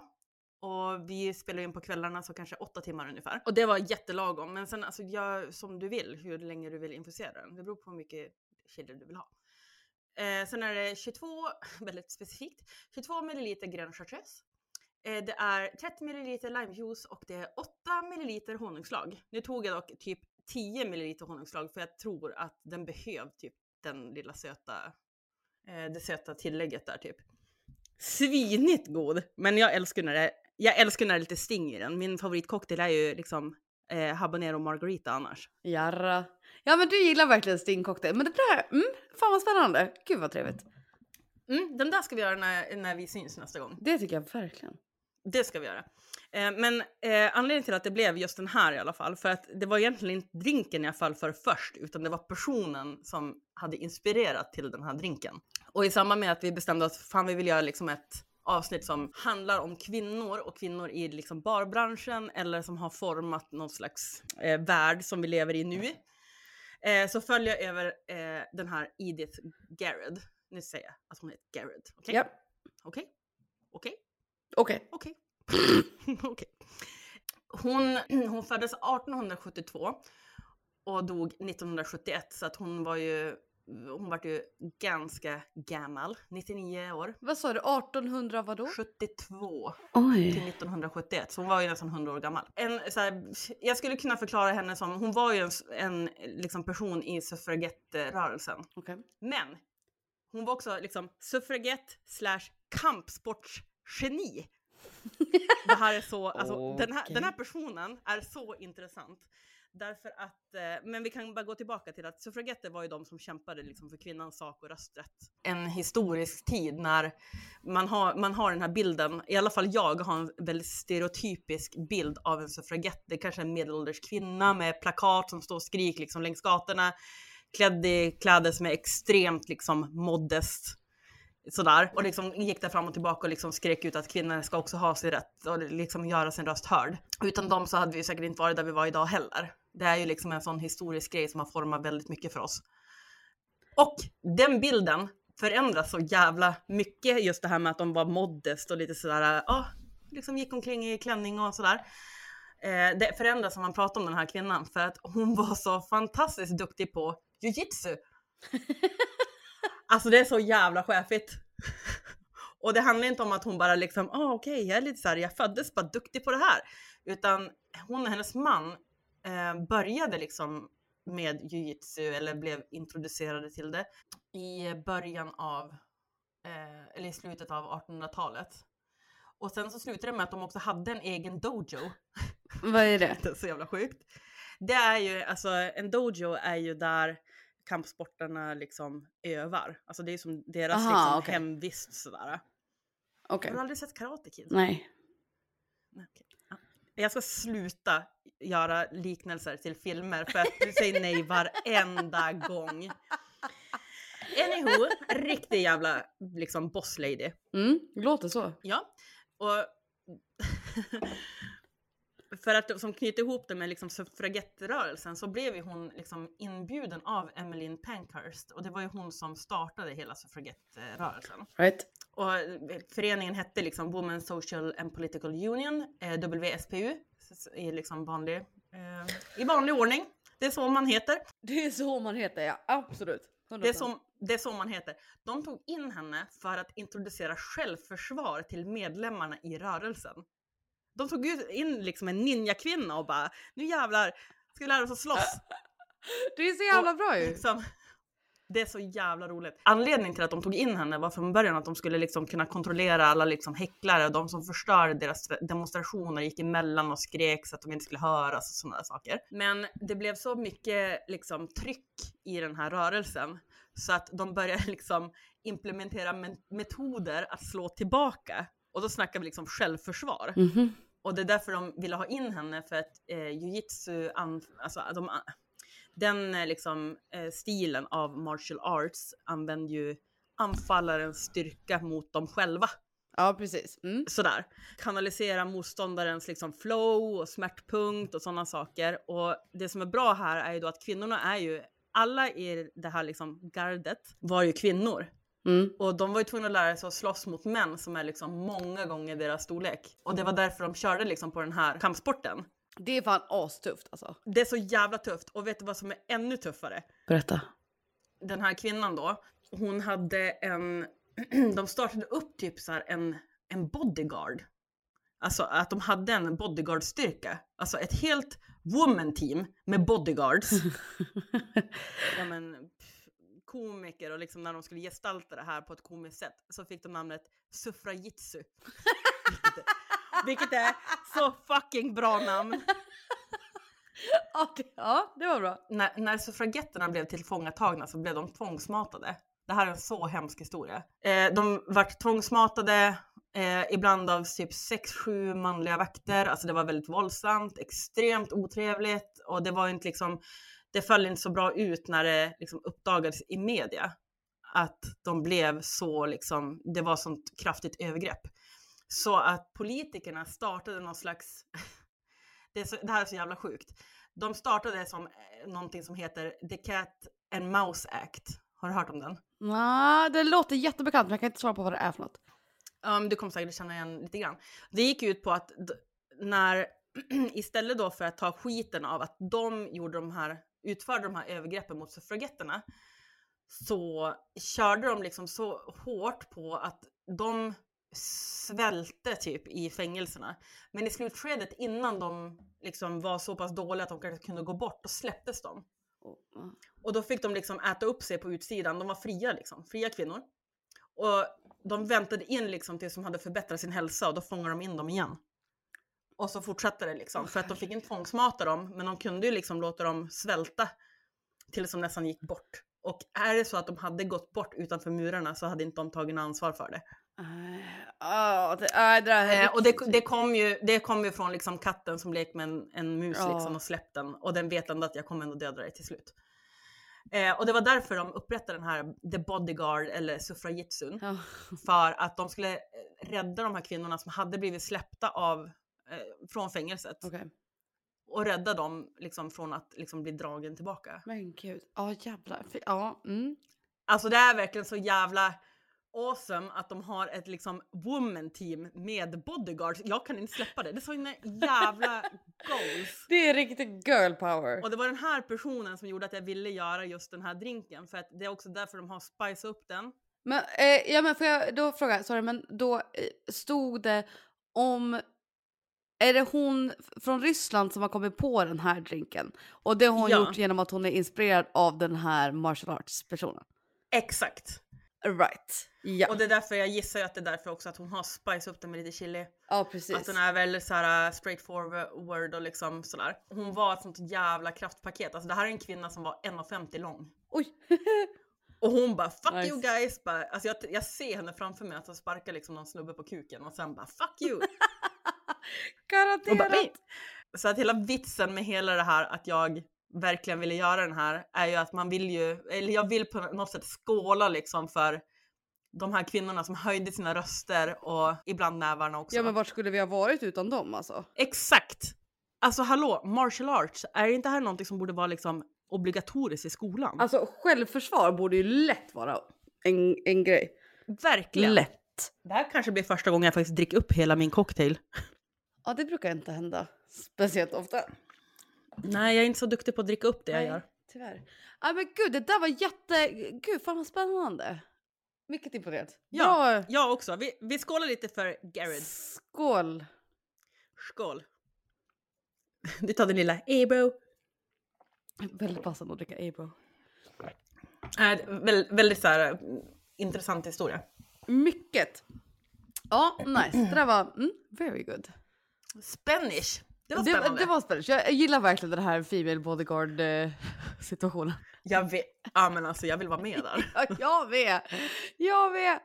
Och vi spelar in på kvällarna så kanske åtta timmar ungefär. Och det var jättelagom. Men sen alltså gör som du vill, hur länge du vill infusera den. Det beror på hur mycket chili du vill ha. Eh, sen är det 22, väldigt specifikt, 22 ml grön chartreuse. Eh, det är 30 milliliter limejuice och det är 8 milliliter honungslag. Nu tog jag dock typ 10 milliliter honungslag för jag tror att den behöver typ den lilla söta, eh, det söta tillägget där typ. Svinigt god! Men jag älskar när det, jag älskar när det är lite sting i den. Min favoritcocktail är ju liksom eh, habanero margarita annars. Jarra. Ja men du gillar verkligen stingcocktail. Men det där, mm, fan vad spännande. Gud vad trevligt. Mm, den där ska vi göra när, när vi syns nästa gång. Det tycker jag verkligen. Det ska vi göra. Eh, men eh, anledningen till att det blev just den här i alla fall, för att det var egentligen inte drinken jag föll för först, utan det var personen som hade inspirerat till den här drinken. Och i samband med att vi bestämde att fan vi vill göra liksom ett avsnitt som handlar om kvinnor och kvinnor i liksom barbranschen eller som har format någon slags eh, värld som vi lever i nu. Eh, så följer jag över eh, den här Edith Garrett. Nu säger jag att hon heter Garrett. Okej? Ja, Okej? Okej? Okej. Okej. Okej. Hon, hon föddes 1872 och dog 1971 så att hon var ju, hon var ju ganska gammal, 99 år. Vad sa du, 1800 vadå? 72 till Oj. 1971, så hon var ju nästan 100 år gammal. En, så här, jag skulle kunna förklara henne som, hon var ju en, en liksom person i suffragettrörelsen. Okej. Men hon var också liksom suffragett slash kampsportsgeni. Det här är så, alltså den, här, den här personen är så intressant. Därför att, eh, men vi kan bara gå tillbaka till att suffragetter var ju de som kämpade liksom för kvinnans sak och rösträtt. En historisk tid när man har, man har den här bilden, i alla fall jag har en väldigt stereotypisk bild av en suffragett. Det är kanske en medelålders kvinna med plakat som står och skriker liksom längs gatorna klädd i kläder som är extremt liksom modest. Sådär. Och liksom gick där fram och tillbaka och liksom skrek ut att kvinnor ska också ha sin rätt och liksom göra sin röst hörd. Utan dem så hade vi säkert inte varit där vi var idag heller. Det är ju liksom en sån historisk grej som har format väldigt mycket för oss. Och den bilden förändras så jävla mycket just det här med att de var modest och lite sådär, ja, liksom gick omkring i klänning och sådär. Eh, det förändras när man pratar om den här kvinnan för att hon var så fantastiskt duktig på jujitsu. Alltså det är så jävla chefigt. Och det handlar inte om att hon bara liksom, ah, okej, jag är lite så här, jag föddes bara duktig på det här. Utan hon och hennes man eh, började liksom med jujitsu eller blev introducerade till det i början av, eh, eller i slutet av 1800-talet. Och sen så slutade det med att de också hade en egen dojo. Vad är det? Det är så jävla sjukt. Det är ju, alltså en dojo är ju där kampsportarna liksom övar. Alltså det är som deras Aha, liksom okej. hemvist sådär. Okej. Har du aldrig sett Karate Kid? Nej. Nej. Ja. Jag ska sluta göra liknelser till filmer för att du säger nej varenda gång. Anywho, riktig jävla liksom boss lady. Mm, låter så. Ja, och för att som knyter ihop det med liksom suffragettrörelsen så blev ju hon liksom inbjuden av Emmeline Pankhurst och det var ju hon som startade hela suffragettrörelsen. Right. Och eh, föreningen hette liksom Women Social and Political Union, eh, WSPU, i liksom vanlig, eh, i vanlig ordning. Det är så man heter. Det är så man heter ja, absolut. 100%. Det är, så, det är så man heter. De tog in henne för att introducera självförsvar till medlemmarna i rörelsen. De tog ju in liksom en ninjakvinna och bara, nu jävlar ska vi lära oss att slåss. Det är så jävla bra ju. Liksom, det är så jävla roligt. Anledningen till att de tog in henne var från början att de skulle liksom kunna kontrollera alla liksom häcklare, de som förstörde deras demonstrationer, gick emellan och skrek så att de inte skulle höras och sådana saker. Men det blev så mycket liksom tryck i den här rörelsen så att de började liksom implementera men- metoder att slå tillbaka. Och då snackar vi liksom självförsvar. Mhm. Och det är därför de ville ha in henne för att eh, jujitsu, alltså de, den eh, liksom eh, stilen av martial arts använder ju anfallarens styrka mot dem själva. Ja, precis. Mm. Sådär. Kanalisera motståndarens liksom flow och smärtpunkt och sådana saker. Och det som är bra här är ju då att kvinnorna är ju, alla i det här liksom gardet var ju kvinnor. Mm. Och de var ju tvungna att lära sig att slåss mot män som är liksom många gånger deras storlek. Och det var därför de körde liksom på den här kampsporten. Det är fan astufft alltså. Det är så jävla tufft. Och vet du vad som är ännu tuffare? Berätta. Den här kvinnan då, hon hade en... de startade upp typ så en, en bodyguard. Alltså att de hade en bodyguard-styrka. Alltså ett helt woman team med bodyguards. ja, men, komiker och liksom när de skulle gestalta det här på ett komiskt sätt så fick de namnet suffragitsu. vilket, är, vilket är så fucking bra namn. Ja det, ja, det var bra. När, när suffragetterna blev tillfångatagna så blev de tvångsmatade. Det här är en så hemsk historia. Eh, de vart tvångsmatade eh, ibland av typ 6-7 manliga vakter. Alltså det var väldigt våldsamt, extremt otrevligt och det var inte liksom, det föll inte så bra ut när det liksom uppdagades i media att de blev så liksom, det var sånt kraftigt övergrepp. Så att politikerna startade någon slags, det, är så, det här är så jävla sjukt. De startade som eh, någonting som heter The Cat and Mouse Act. Har du hört om den? Nej, det låter jättebekant men jag kan inte svara på vad det är för något. Um, du kommer säkert känna igen lite grann. Det gick ut på att när istället då för att ta skiten av att de gjorde de här, utförde de här övergreppen mot suffragetterna så körde de liksom så hårt på att de svälte typ i fängelserna. Men i slutskedet innan de liksom var så pass dåliga att de kanske kunde gå bort, då släpptes de. Och då fick de liksom äta upp sig på utsidan. De var fria liksom, fria kvinnor. Och de väntade in liksom tills de hade förbättrat sin hälsa och då fångade de in dem igen. Och så fortsatte det liksom, för att de fick inte tvångsmata dem, men de kunde ju liksom låta dem svälta tills de nästan gick bort. Och är det så att de hade gått bort utanför murarna så hade inte de tagit ansvar för det. Och det, kom ju, det kom ju från liksom katten som lekte med en, en mus Ja. liksom och släppte den. Och den vet ändå att jag kommer ändå döda dig till slut. Eh, och det var därför de upprättade den här The Bodyguard eller suffragitsun. För att de skulle eh, rädda de här kvinnorna som hade blivit släppta av, eh, från fängelset. Okej. Och rädda dem liksom, från att liksom, bli dragen tillbaka. Men gud. Ja jävlar. Fy- Ja. Mm. Alltså det är verkligen så jävla awesome att de har ett liksom woman team med bodyguards. Jag kan inte släppa det. Det är såna jävla goals. Det är riktigt girl power. Och det var den här personen som gjorde att jag ville göra just den här drinken. För att det är också därför de har spice upp den. Men, eh, ja, men får jag då fråga, sorry, men då eh, stod det om... Är det hon från Ryssland som har kommit på den här drinken? Och det har hon Ja. gjort genom att hon är inspirerad av den här martial arts-personen? Exakt. Right. Ja, Och det är därför jag gissar att det är därför också att hon har spice upp den med lite chili. ja precis. Att den är väldigt såhär straightforward och liksom sådär. Hon var ett sånt jävla kraftpaket. Alltså det här är en kvinna som var 1,50 lång. Oj! Och hon bara fuck Nice. you guys. Bara, alltså jag, jag ser henne framför mig att hon sparkar liksom någon snubbe på kuken och sen bara fuck you. Bara, Garanterat! "Nej." så att hela vitsen med hela det här att jag verkligen ville göra den här är ju att man vill ju, eller jag vill på något sätt skåla liksom för de här kvinnorna som höjde sina röster och ibland nävarna också. Ja men vart skulle vi ha varit utan dem alltså? Exakt! Alltså hallå, martial arts, är inte här någonting som borde vara liksom obligatoriskt i skolan? Alltså självförsvar borde ju lätt vara en, en grej. Verkligen! Lätt. Det här kanske blir första gången jag faktiskt dricker upp hela min cocktail. Ja det brukar inte hända speciellt ofta. Nej, jag är inte så duktig på att dricka upp det jag Nej, gör. Tyvärr. Ja men gud det där var jätte... Gud fan vad spännande. Mycket imponerad. Ja. Bra. Jag också. Vi, vi skålar lite för Garrett. Skål. Skål! Du tar den lilla Abro. Väldigt passande att dricka Abro. Äh, väldigt, väldigt så här, intressant historia. Mycket. Ja, nice. Det där var mm, very good. Spanish! Det var Det, spännande. det var spännande. Jag gillar verkligen den här Female Bodyguard eh, situationen. Jag vet, ja men alltså jag vill vara med där. Ja, jag vet. Jag vet.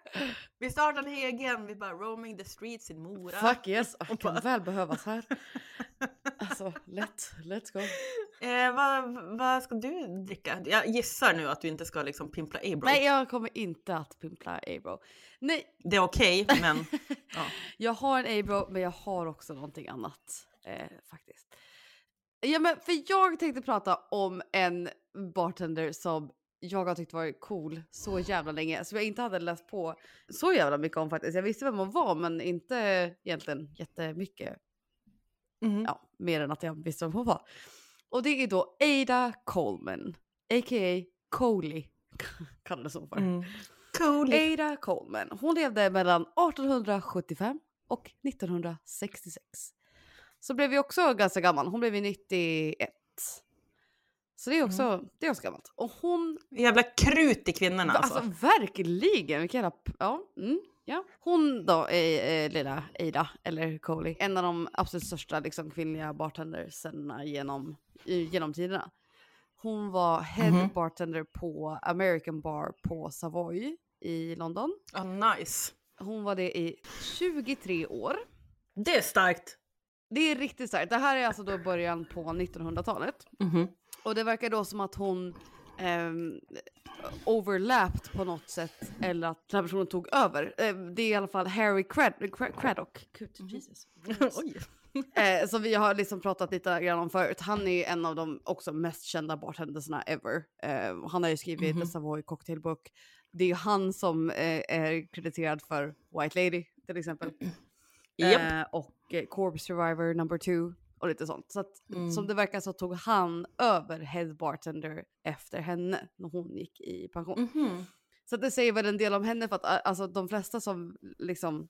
Vi startar en egen, vi bara roaming the streets in Mora. Fuck yes. Oh, kan väl behövas här. Alltså, lätt. Let's go. Eh, vad, vad ska du dricka? Jag gissar nu att du inte ska liksom pimpla Abro. Nej, jag kommer inte att pimpla Abro. Nej, Det är okej, men ja. jag har en Abro, men jag har också någonting annat eh, faktiskt. Ja, men för jag tänkte prata om en bartender som jag har tyckt varit cool så jävla länge. Som jag inte hade läst på så jävla mycket om faktiskt. Jag visste vem hon var men inte egentligen jättemycket. Mhm. Ja, mer än att jag visste vem hon var. Och det är då Ada Coleman, a.k.a. Coley kallades hon för. Mm. Cool. Ada Coleman. Hon levde mellan 1875 och 1966. Så blev vi också ganska gammal. Hon blev ju 91. Så det är också, det är också gammalt. Och hon, Jävla krut i kvinnorna alltså. alltså, verkligen, vilken jävla, ja, mm, ja. Hon då är eh, lilla Ada, eller Coley, en av de absolut största liksom, kvinnliga bartenderserna genom, genom tiderna. Hon var head Mhm. bartender på American Bar på Savoy i London. Ah, nice. Hon var det i 23 år. Det är starkt. Det är riktigt starkt. Det här är alltså då början på 1900-talet. Mhm. Och det verkar då som att hon ehm, overlapped på något sätt eller att den här personen tog över. Eh, det är i alla fall Harry Crad- Cra- Craddock. Gud, Jesus. Oj. Eh, som vi har liksom pratat lite grann om förut. Han är en av de också mest kända bartendersna ever. Eh, han har ju skrivit Mhm. The Savoy Cocktail Book. Det är ju han som eh, är krediterad för White Lady till exempel. Japp. Eh, och Corpse Survivor number two och lite sånt. Så att, Mm. som det verkar så tog han över head bartender efter henne när hon gick i pension. Mhm. Så det säger väl en del om henne för att a- alltså, de flesta som liksom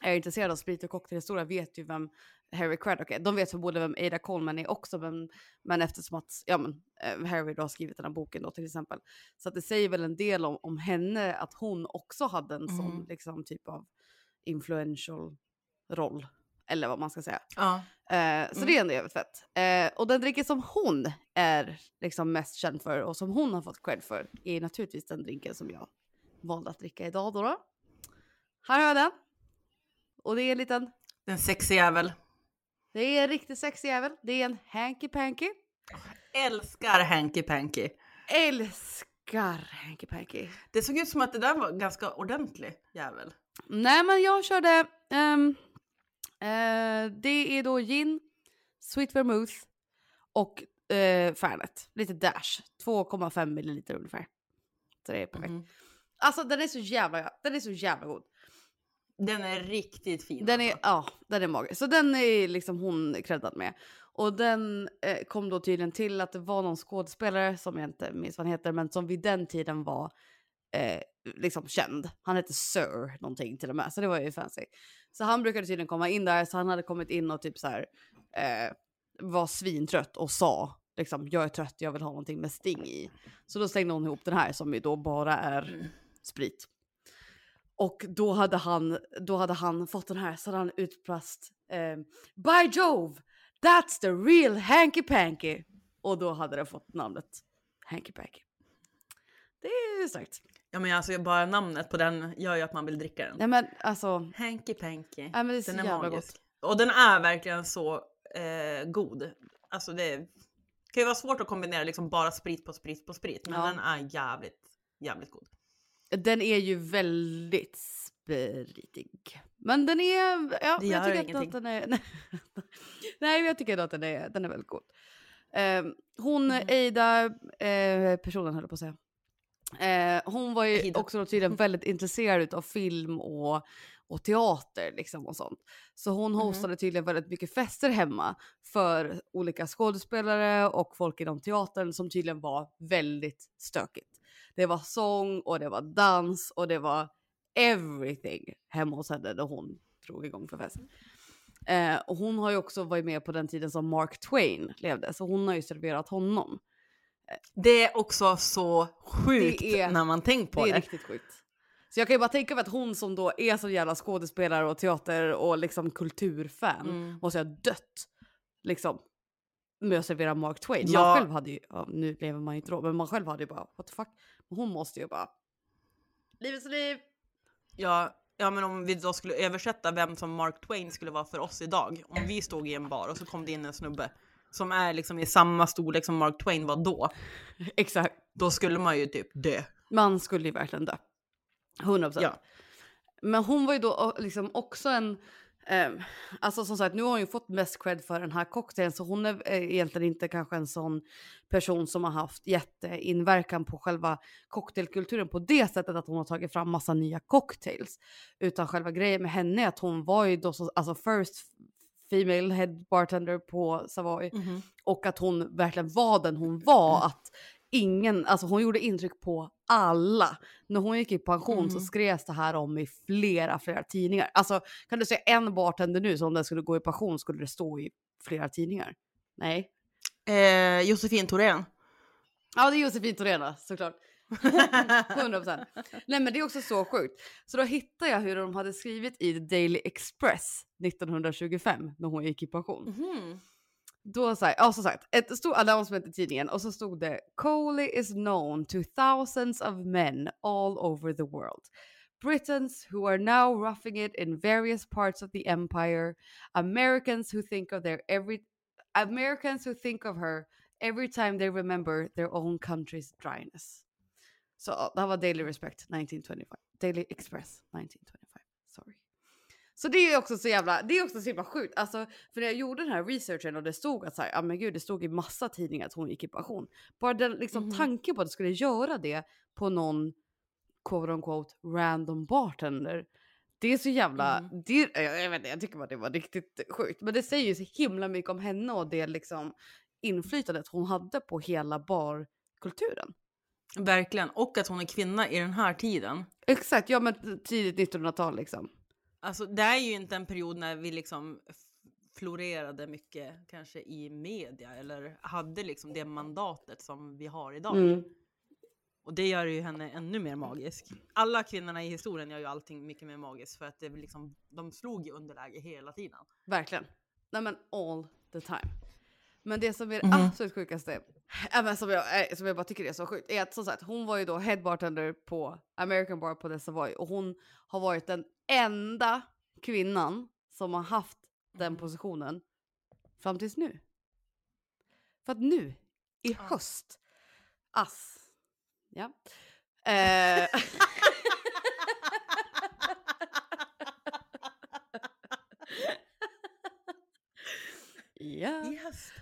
är intresserade av sprit och cocktailhistoria vet ju vem Harry Craddock är. De vet förmodligen vem Ada Coleman är också, men, men eftersom att ja, men, eh, Harry då har skrivit den här boken då till exempel. Så det säger väl en del om, om henne, att hon också hade en sån Mm. liksom, typ av influential roll. Eller vad man ska säga. Ja. Eh, så Mm. det är ändå jävligt fett. Eh, och den drinken som hon är liksom mest känd för och som hon har fått cred för är naturligtvis den drinken som jag valde att dricka idag då. då. Här har jag den. Och det är en liten, Den sexig jävel. det är en riktigt sexig jävel. Det är en hanky panky. Älskar Hanky Panky. Älskar hanky panky. Det såg ut som att det där var ganska ordentlig jävel. Nej men jag körde, ehm, eh, det är då gin, sweet vermouth och eh, Fernet. Lite dash, 2,5 milliliter ungefär. Så det är perfekt. Mhm. Alltså den är så jävla, den är så jävla god. Den är riktigt fin. Den är, alltså. ja, den är magisk. Så den är liksom hon creddad med. Och den eh, kom då tydligen till att det var någon skådespelare som jag inte minns vad han heter, men som vid den tiden var eh, liksom känd. Han hette Sir någonting till och med, så det var ju fancy. Så han brukade tydligen komma in där, så han hade kommit in och typ så här eh, var svintrött och sa liksom jag är trött, jag vill ha någonting med sting i. Så då slängde hon ihop den här som ju då bara är sprit. Och då hade han, då hade han fått den här så hade han utprast eh, By Jove, that's the real hanky panky. Och då hade den fått namnet hanky panky. Det är starkt. Ja men alltså bara namnet på den gör ju att man vill dricka den. Nej men alltså, Hanky Panky. nej, men det är så Den är jävla magisk. gott. Och den är verkligen så eh, god. Alltså det kan ju vara svårt att kombinera liksom bara sprit på sprit på sprit. Men Ja. den är jävligt, jävligt god. Den är ju väldigt spritig. Men den är, ja, Det jag tycker ingenting. att den är, nej jag tycker att den är, den är väldigt god. Eh, hon, Mhm. Eida, eh, personen höll på att säga. Eh, hon var ju också då tydligen väldigt intresserad av film och, och teater liksom och sånt. Så hon Mhm. hostade tydligen väldigt mycket fester hemma för olika skådespelare och folk inom teatern som tydligen var väldigt stökigt. Det var sång och det var dans och det var everything hemma hos henne när hon drog igång för fest. Eh, och hon har ju också varit med på den tiden som Mark Twain levde, så hon har ju serverat honom. Det är också så sjukt är- när man tänker på det det. är riktigt sjukt. Så jag kan ju bara tänka mig att hon som då är så jävla skådespelare och teater och liksom kulturfan Mm. måste ha dött liksom med att servera Mark Twain. Ja. Man själv hade ju, ja, nu lever man ju inte då, men man själv hade ju bara what the fuck. Hon måste ju bara livets liv. Ja, ja, men om vi då skulle översätta vem som Mark Twain skulle vara för oss idag. Om vi stod i en bar och så kom det in en snubbe som är liksom i samma storlek som Mark Twain var då. Exakt. Då skulle man ju typ dö. Man skulle ju verkligen dö. 100%. Ja. Men hon var ju då liksom också en, Ehm, alltså som sagt, nu har hon ju fått mest cred för den här cocktailen så hon är eh, egentligen inte kanske en sån person som har haft jätteinverkan på själva cocktailkulturen på det sättet att hon har tagit fram massa nya cocktails. Utan själva grejen med henne är att hon var ju då så, alltså first female head bartender på Savoy Mhm. och att hon verkligen var den hon var. Att ingen, alltså hon gjorde intryck på alla. När hon gick i pension så Mhm. skrevs det här om i flera, flera tidningar. Alltså kan du säga en bartender nu så om den skulle gå i pension skulle det stå i flera tidningar? Nej. Eh, Josefin Thorén. Ja det är Josefin Thorén såklart. 100%. Nej men det är också så sjukt. Så då hittade jag hur de hade skrivit i The Daily Express 1925 när hon gick i pension. Mhm. Då så här, ja som sagt, ett stort announcement i tidningen och så stod det Coley is known to thousands of men all over the world. Britons who are now roughing it in various parts of the empire, Americans who think of their every Americans who think of her every time they remember their own country's dryness. Så det här var Daily Respect 1925. Daily Express 1925. Sorry. Så det är också så jävla, det är också så jävla sjukt. Alltså, för när jag gjorde den här researchen och det stod att så här, ja men gud, det stod i massa tidningar att hon gick i pension. Bara den liksom Mhm. tanken på att det skulle göra det på någon quote on quote random bartender. Det är så jävla, Mm. det, jag, jag vet inte, jag tycker bara det var riktigt sjukt. Men det säger ju så himla mycket om henne och det liksom inflytandet hon hade på hela barkulturen. Verkligen. Och att hon är kvinna i den här tiden. Exakt, ja men tidigt 1900-tal liksom. Alltså det är ju inte en period när vi liksom florerade mycket kanske i media eller hade liksom det mandatet som vi har idag. Mm. Och det gör ju henne ännu mer magisk. Alla kvinnorna i historien gör ju allting mycket mer magiskt för att det liksom, de slog i underläge hela tiden. Verkligen. Nej men all the time. Men det som är det Mhm. absolut sjukaste, men som, jag, äh, som jag bara tycker är så sjukt, är att som sagt hon var ju då head bartender på American Bar på The Savoy och hon har varit den enda kvinnan som har haft den positionen fram tills nu. För att nu, i höst, ass, ja. Eh, ja. Yes. Ass.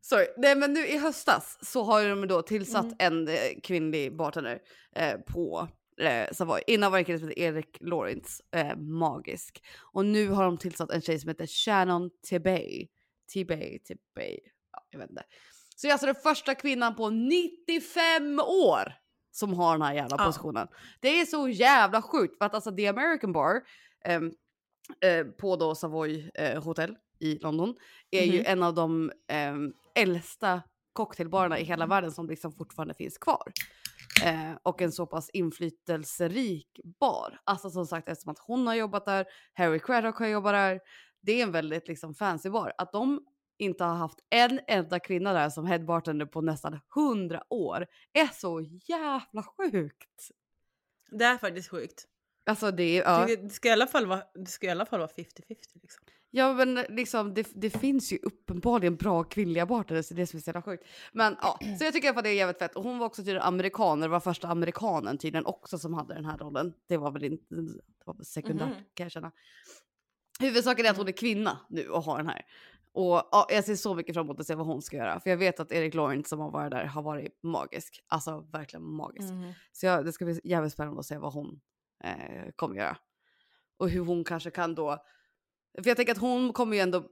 Sorry, nej men nu i höstas så har de då tillsatt Mm. en eh, kvinnlig bartender eh, på eh, Savoy. Innan var det en kille som hette Erik Lawrence, eh, magisk. Och nu har de tillsatt en tjej som heter Shannon Tebay. Tebay, Tebay, ja jag vet inte. Så jag är alltså den första kvinnan på 95 år som har den här jävla Ja. positionen. Det är så jävla sjukt för att alltså The American Bar ehm, eh, på då Savoy eh, Hotel i London är ju Mhm. en av de ehm, äldsta cocktailbarerna i hela världen som liksom fortfarande finns kvar. Eh, och en så pass inflytelserik bar. Alltså som sagt eftersom att hon har jobbat där, Harry Craddock har jobbat där. Det är en väldigt liksom fancy bar. Att de inte har haft en enda kvinna där som head bartender på nästan 100 år är så jävla sjukt. Det är faktiskt sjukt. Alltså det ja. Det ska i alla fall vara, det ska i alla fall vara 50-50 liksom. Ja men liksom det, det finns ju uppenbarligen bra kvinnliga bartenders, det är det som är så jävla sjukt. Men ja, så jag tycker i alla fall det är jävligt fett. Och hon var också tydligen amerikaner, var första amerikanen tydligen också som hade den här rollen. Det var väl inte, det var väl sekundärt Mhm. kan jag känna. Huvudsaken är att hon är kvinna nu och har den här. Och ja, jag ser så mycket fram emot att se vad hon ska göra. För jag vet att Erik Lawrence som har varit där har varit magisk. Alltså verkligen magisk. Mhm. Så jag, det ska bli jävligt spännande att se vad hon eh, kommer göra. Och hur hon kanske kan då... För jag tänker att hon kommer ju ändå...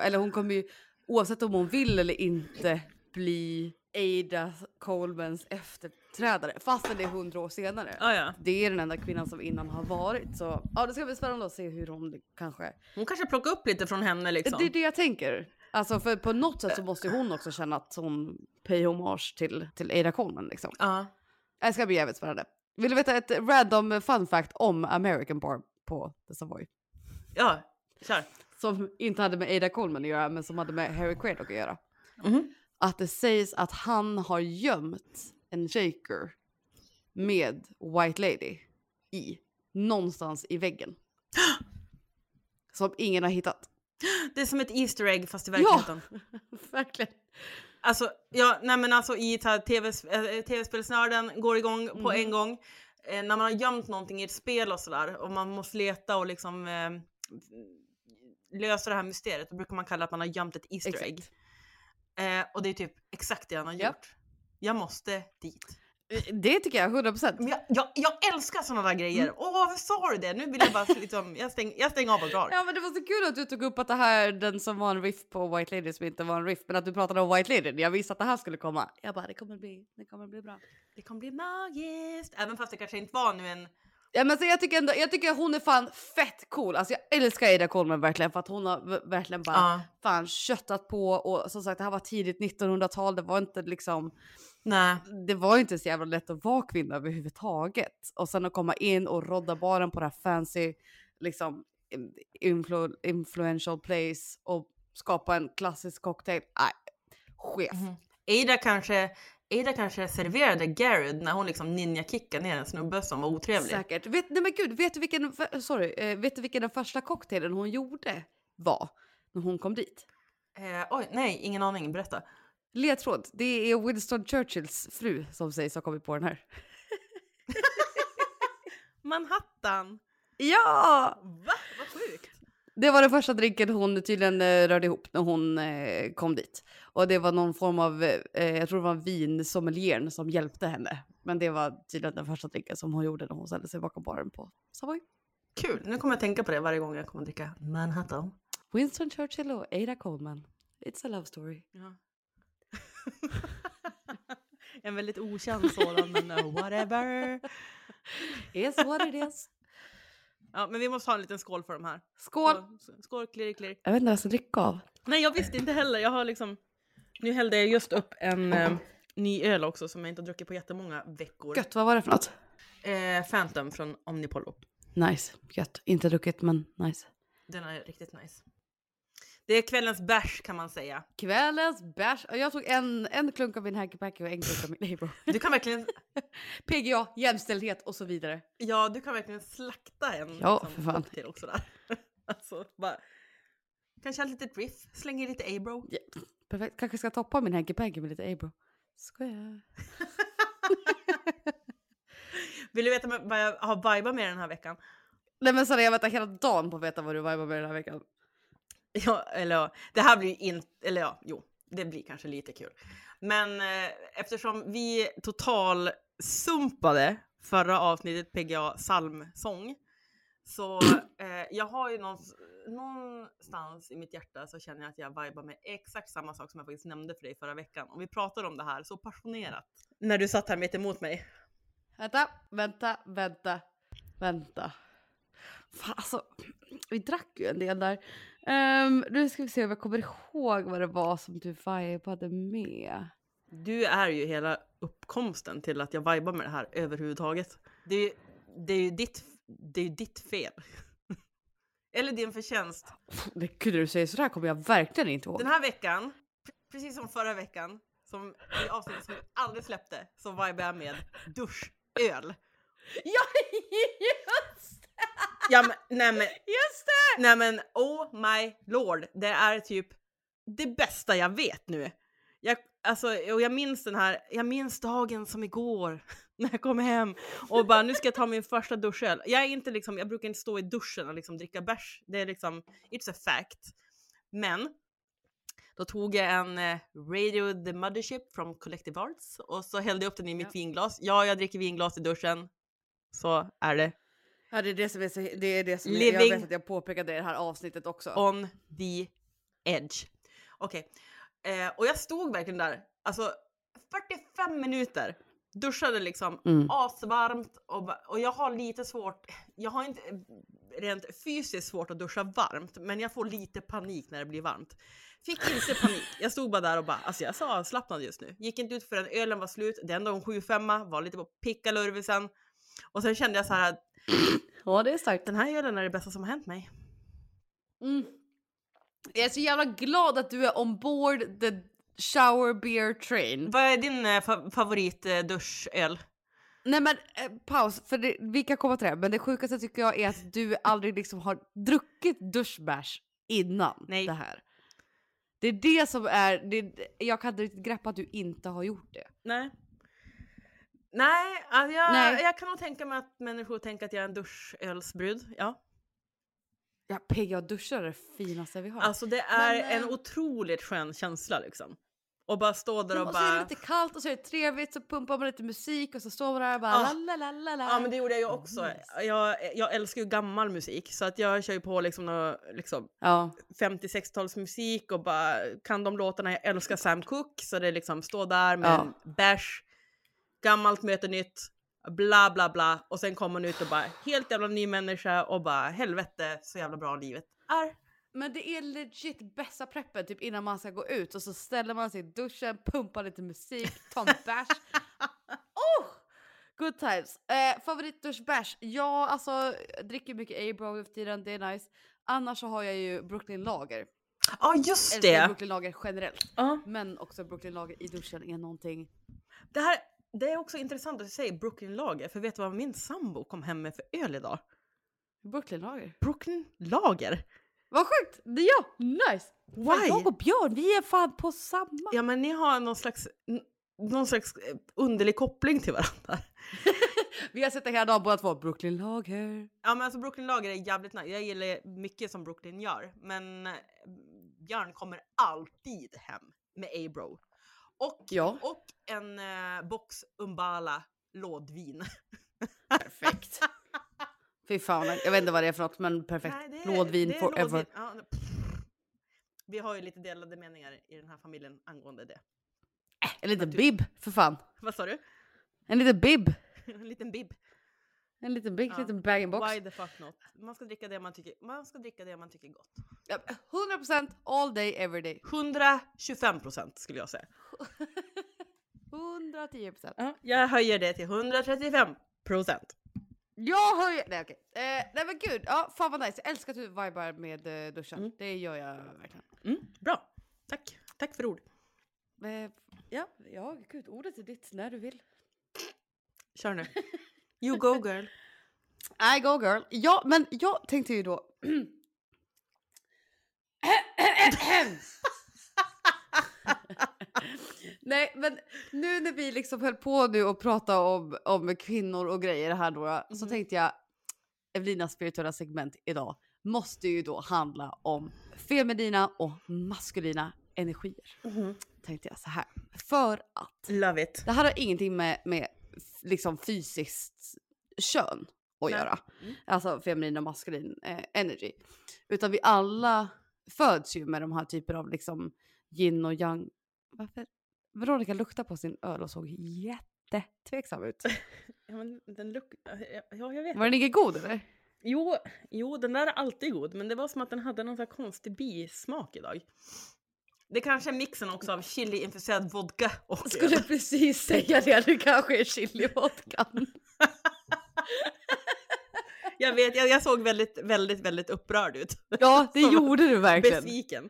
Eller hon kommer ju oavsett om hon vill eller inte bli Ada Colemans efterträdare. Fastän det är hundra år senare. Ja, ja. Det är den enda kvinnan som innan har varit. Så ja, det ska bli spännande att se hur hon kanske... Hon kanske plockar upp lite från henne liksom. Det är det jag tänker. Alltså för på något sätt så måste hon också känna att hon pay hommage till, till Ada Coleman liksom. Ja. Det ska bli jävligt spännande. Vill du veta ett random fun fact om American Bar på The Savoy? Ja, kör. Som inte hade med Ada Coleman att göra men som hade med Harry Craddock att göra. Mhm. Att det sägs att han har gömt en shaker med White Lady i någonstans i väggen. Som ingen har hittat. Det är som ett Easter egg fast i Ja. verkligheten. Verkligen. Alltså, ja, nej men alltså i så här TV, eh, tv-spelsnörden går igång på Mhm. en gång. Eh, när man har gömt någonting i ett spel och sådär och man måste leta och liksom eh, lösa det här mysteriet, då brukar man kalla att man har gömt ett Easter egg. Exakt. Eh, och det är typ exakt det han har Ja. gjort. Jag måste dit. Eh, Det tycker jag 100%. Men jag, jag, jag älskar sådana där grejer. Åh, varför sa du det? Nu vill jag bara liksom, jag, stäng, jag stänger av och drar. Ja men det var så kul att du tog upp att det här, den som var en riff på White Lady som inte var en riff, men att du pratade om White Lady. Jag visste att det här skulle komma. Jag bara, det kommer bli, det kommer bli bra. Det kommer bli magiskt. Även fast det kanske inte var nu en... Ja men så jag tycker ändå, jag tycker hon är fan fett cool. Alltså jag älskar Ada Coleman verkligen för att hon har verkligen bara Ja. fan köttat på och som sagt det här var tidigt 1900-tal. Det var inte liksom, Nej. det var inte så jävla lätt att vara kvinna överhuvudtaget. Och sen att komma in och rodda baren på det här fancy liksom influ, influential place och skapa en klassisk cocktail. Nej, chef. Mhm. Ada kanske, Ada kanske serverade Garrett när hon liksom ninja-kickade ner en snubbe som var otrevlig. Säkert. Vet, nej men gud, vet du, vilken, sorry, eh, vet du vilken den första cocktailen hon gjorde var? När hon kom dit? Eh, oj, nej, ingen aning. Berätta. Ledtråd, det är Winston Churchills fru som sägs ha kommit på den här. Manhattan! Ja! Va? Vad sjukt! Det var den första drinken hon tydligen eh, rörde ihop när hon eh, kom dit. Och det var någon form av, eh, jag tror det var vinsommelieren som hjälpte henne. Men det var tydligen den första drinken som hon gjorde när hon ställde sig bakom baren på Savoy. Kul, nu kommer jag tänka på det varje gång jag kommer att dricka Manhattan. Winston Churchill och Ada Coleman. It's a love story. Ja. en väldigt okänd sådan, men uh, whatever. Is what it is. Ja, men vi måste ha en liten skål för de här. Skål! Så- Skål, klirr, klirr. Jag vet inte vad jag ska dricka av. Nej, jag visste inte heller. Jag har liksom... Nu hällde jag just upp en eh, ny öl också som jag inte har druckit på jättemånga veckor. Gött, vad var det för något? Eh, Phantom från Omnipollo. Nice, gött. Inte druckit men nice. Den är riktigt nice. Det är kvällens bärs kan man säga. Kvällens bärs. Jag tog en, en klunk av min Hacky Packy och en klunk av min Abro. Du kan verkligen, PGA, jämställdhet och så vidare. ja, du kan verkligen slakta en Ja, liksom, för fan. cocktail också där. alltså, bara... Kanske ett litet riff, slänger i lite Abro. Ja, perfekt. Kanske ska toppa min Hacky Packy med lite Abro. Skojar. Vill du veta vad jag har vibat med den här veckan? Nej men Sara jag väntar hela dagen på att veta vad du vibar med den här veckan. Ja, eller ja, det här blir inte, eller ja, jo, det blir kanske lite kul. Men eh, eftersom vi total sumpade förra avsnittet PGA psalmsång så eh, jag har ju någonstans, någonstans i mitt hjärta så känner jag att jag vibar med exakt samma sak som jag faktiskt nämnde för dig förra veckan. Och vi pratade om det här så passionerat när du satt här mitt emot mig. Vänta, vänta, vänta, vänta. Fan alltså, vi drack ju en del där. Um, nu ska vi se om jag kommer ihåg vad det var som du vibade med. Du är ju hela uppkomsten till att jag vibar med det här överhuvudtaget. Det är, det är ju ditt, det är ditt fel. Eller din förtjänst. Det är kul när du säger sådär kommer jag verkligen inte ihåg. Den här veckan, pre- precis som förra veckan, som i avsnittet som vi aldrig släppte, så vibar jag med duschöl. Ja, det! Ja men, nej men, Just det! nej men, oh my lord, det är typ det bästa jag vet nu. Jag, alltså, och jag minns den här, jag minns dagen som igår när jag kom hem och bara nu ska jag ta min första duschöl. Jag är inte liksom, jag brukar inte stå i duschen och liksom dricka bärs. Det är liksom, it's a fact. Men då tog jag en eh, Radio the Mothership från Collective Arts och så hällde jag upp den i mitt Ja. vinglas. Ja, jag dricker vinglas i duschen. Så är det. Ja, det är det som är så, det är det som jag Living- vet att jag påpekade i det här avsnittet också. On the edge. Okej, eh, och jag stod verkligen där, alltså 45 minuter. Duschade liksom Mm. asvarmt och, och jag har lite svårt, jag har inte rent fysiskt svårt att duscha varmt, men jag får lite panik när det blir varmt. Fick inte panik, jag stod bara där och bara, alltså jag är så avslappnad just nu. Gick inte ut förrän ölen var slut, det är ändå en 7-5, var lite på pickalurvisen. Och sen kände jag så här att Ja, det är starkt. den här ölen är det bästa som har hänt mig. Mm. Jag är så jävla glad att du är ombord the shower beer train. Vad är din eh, fa- favorit eh, duschöl? Nej men eh, paus, för det, vi kan komma till det. Men det sjukaste tycker jag är att du aldrig liksom har druckit duschbärs innan Nej. det här. Det är det som är, det, jag kan inte riktigt greppa att du inte har gjort det. Nej. Nej, jag, Nej. jag kan nog tänka mig att människor tänker att jag är en duschölsbrud. Ja. Ja, PGA-duschar är det finaste vi har. Alltså det är Men, en eh, otroligt skön känsla liksom. Och bara stå där och och så är det bara... lite kallt och så är det trevligt så pumpar man lite musik och så står man där och bara Ja. la la la la la. Ja men det gjorde jag ju också. Nice. Jag, jag älskar ju gammal musik så att jag kör ju på liksom, nå- liksom Ja, 50-60-talsmusik och bara kan de låtarna. Jag älskar Sam Cooke så det är liksom stå där med Ja. en bärs, gammalt möter nytt, bla bla bla och sen kommer man ut och bara helt jävla ny människa och bara helvete så jävla bra livet är. men det är legit bästa preppen typ innan man ska gå ut och så ställer man sig i duschen, pumpar lite musik, tar en bärs. oh! Good times. Eh, Favoritduschbärs? Ja, alltså dricker mycket A-bro nu för tiden, det är nice. Annars så har jag ju Brooklyn Lager. Ja just Älskar det! Brooklyn Lager generellt. Ja. Men också Brooklyn Lager i duschen är någonting. Det, här, det är också intressant att du säger Brooklyn Lager för vet du vad min sambo kom hem med för öl idag? Brooklyn Lager. Brooklyn Lager? Vad sjukt! Det är jag! Nice! Fan, Why? jag och Björn, vi är fan på samma. Ja men ni har någon slags, någon slags eh, underlig koppling till varandra. Vi har sett det hela dagen båda två. Brooklyn Lager. Ja men alltså Brooklyn Lager är jävligt nice. Jag gillar mycket som Brooklyn gör. Men eh, Björn kommer alltid hem med A-bro. Och, Ja. och en eh, box Umbala lådvin. Perfekt. Fy fan, jag vet inte vad det är för något men perfekt. Nej, är- Lådvin forever. Ja, vi har ju lite delade meningar i den här familjen angående det. En liten bib för fan. Vad sa du? En liten bib. En liten bib. En liten big, Ja. liten bag-in-box. Why the fuck not? Man ska dricka det man tycker, man ska dricka det man tycker är gott. Ja, 100% all day every day. 125 procent skulle jag säga. 110%. Ja, jag höjer det till 135 procent. Jag höjer... Nej okej. Eh, nej men gud, ja, fan vad nice. Jag älskar att du vibar med eh, duschen. Mm. Det gör jag verkligen. Mm, bra, tack. Tack för ord. Eh, ja, ja, gud, ordet är ditt när du vill. Kör nu. You go girl. I go girl. Ja, men jag tänkte ju då... Nej, men nu när vi liksom höll på nu och pratade om, om kvinnor och grejer här då, så Mhm. tänkte jag Evelinas spirituella segment idag måste ju då handla om feminina och maskulina energier. Tänkte jag så här. För att Love it. det här har ingenting med, med liksom fysiskt kön att Nej. göra. Mm. Alltså feminin och maskulin eh, energy. Utan vi alla föds ju med de här typer av liksom yin och yang. Varför? Veronica luktade på sin öl och såg jättetveksam ut. Ja, men den luk- ja, jag vet. Var den inte god eller? Jo, jo, den där är alltid god, men det var som att den hade någon här konstig bismak idag. Det kanske är mixen också av chili-infuserad vodka och Jag skulle precis säga det, det kanske är chilivodkan. Jag vet, jag, jag såg väldigt, väldigt, väldigt upprörd ut. Ja, det gjorde du verkligen. Besviken.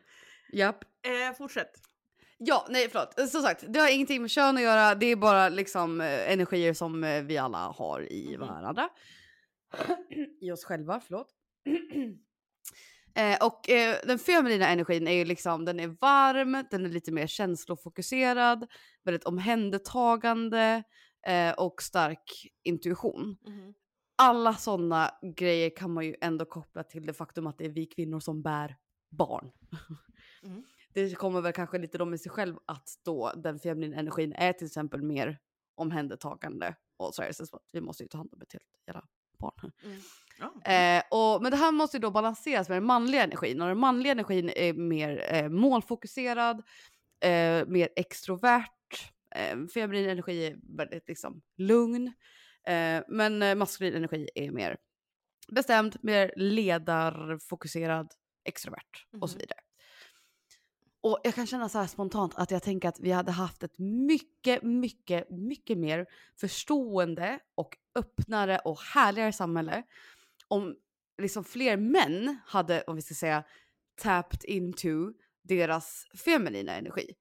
Japp. Eh, fortsätt. Ja, nej förlåt. Som sagt, det har ingenting med kön att göra. Det är bara liksom eh, energier som eh, vi alla har i Mhm. varandra. I oss själva, förlåt. eh, och eh, den feminina energin är ju liksom, den är varm, den är lite mer känslofokuserad, väldigt omhändertagande eh, och stark intuition. Alla sådana grejer kan man ju ändå koppla till det faktum att det är vi kvinnor som bär barn. Mm. Det kommer väl kanske lite då med sig själv att då den feminina energin är till exempel mer omhändertagande och så är det så att vi måste ju ta hand om ett helt jävla barn. Eh, och, men det här måste ju då balanseras med den manliga energin och den manliga energin är mer eh, målfokuserad, eh, mer extrovert. Eh, feminin energi är väldigt liksom lugn. Eh, men eh, maskulin energi är mer bestämd, mer ledarfokuserad, extrovert och så Mhm. vidare. Och jag kan känna så här spontant att jag tänker att vi hade haft ett mycket, mycket, mycket mer förstående och öppnare och härligare samhälle om liksom fler män hade, om vi ska säga, tapped into deras feminina energi.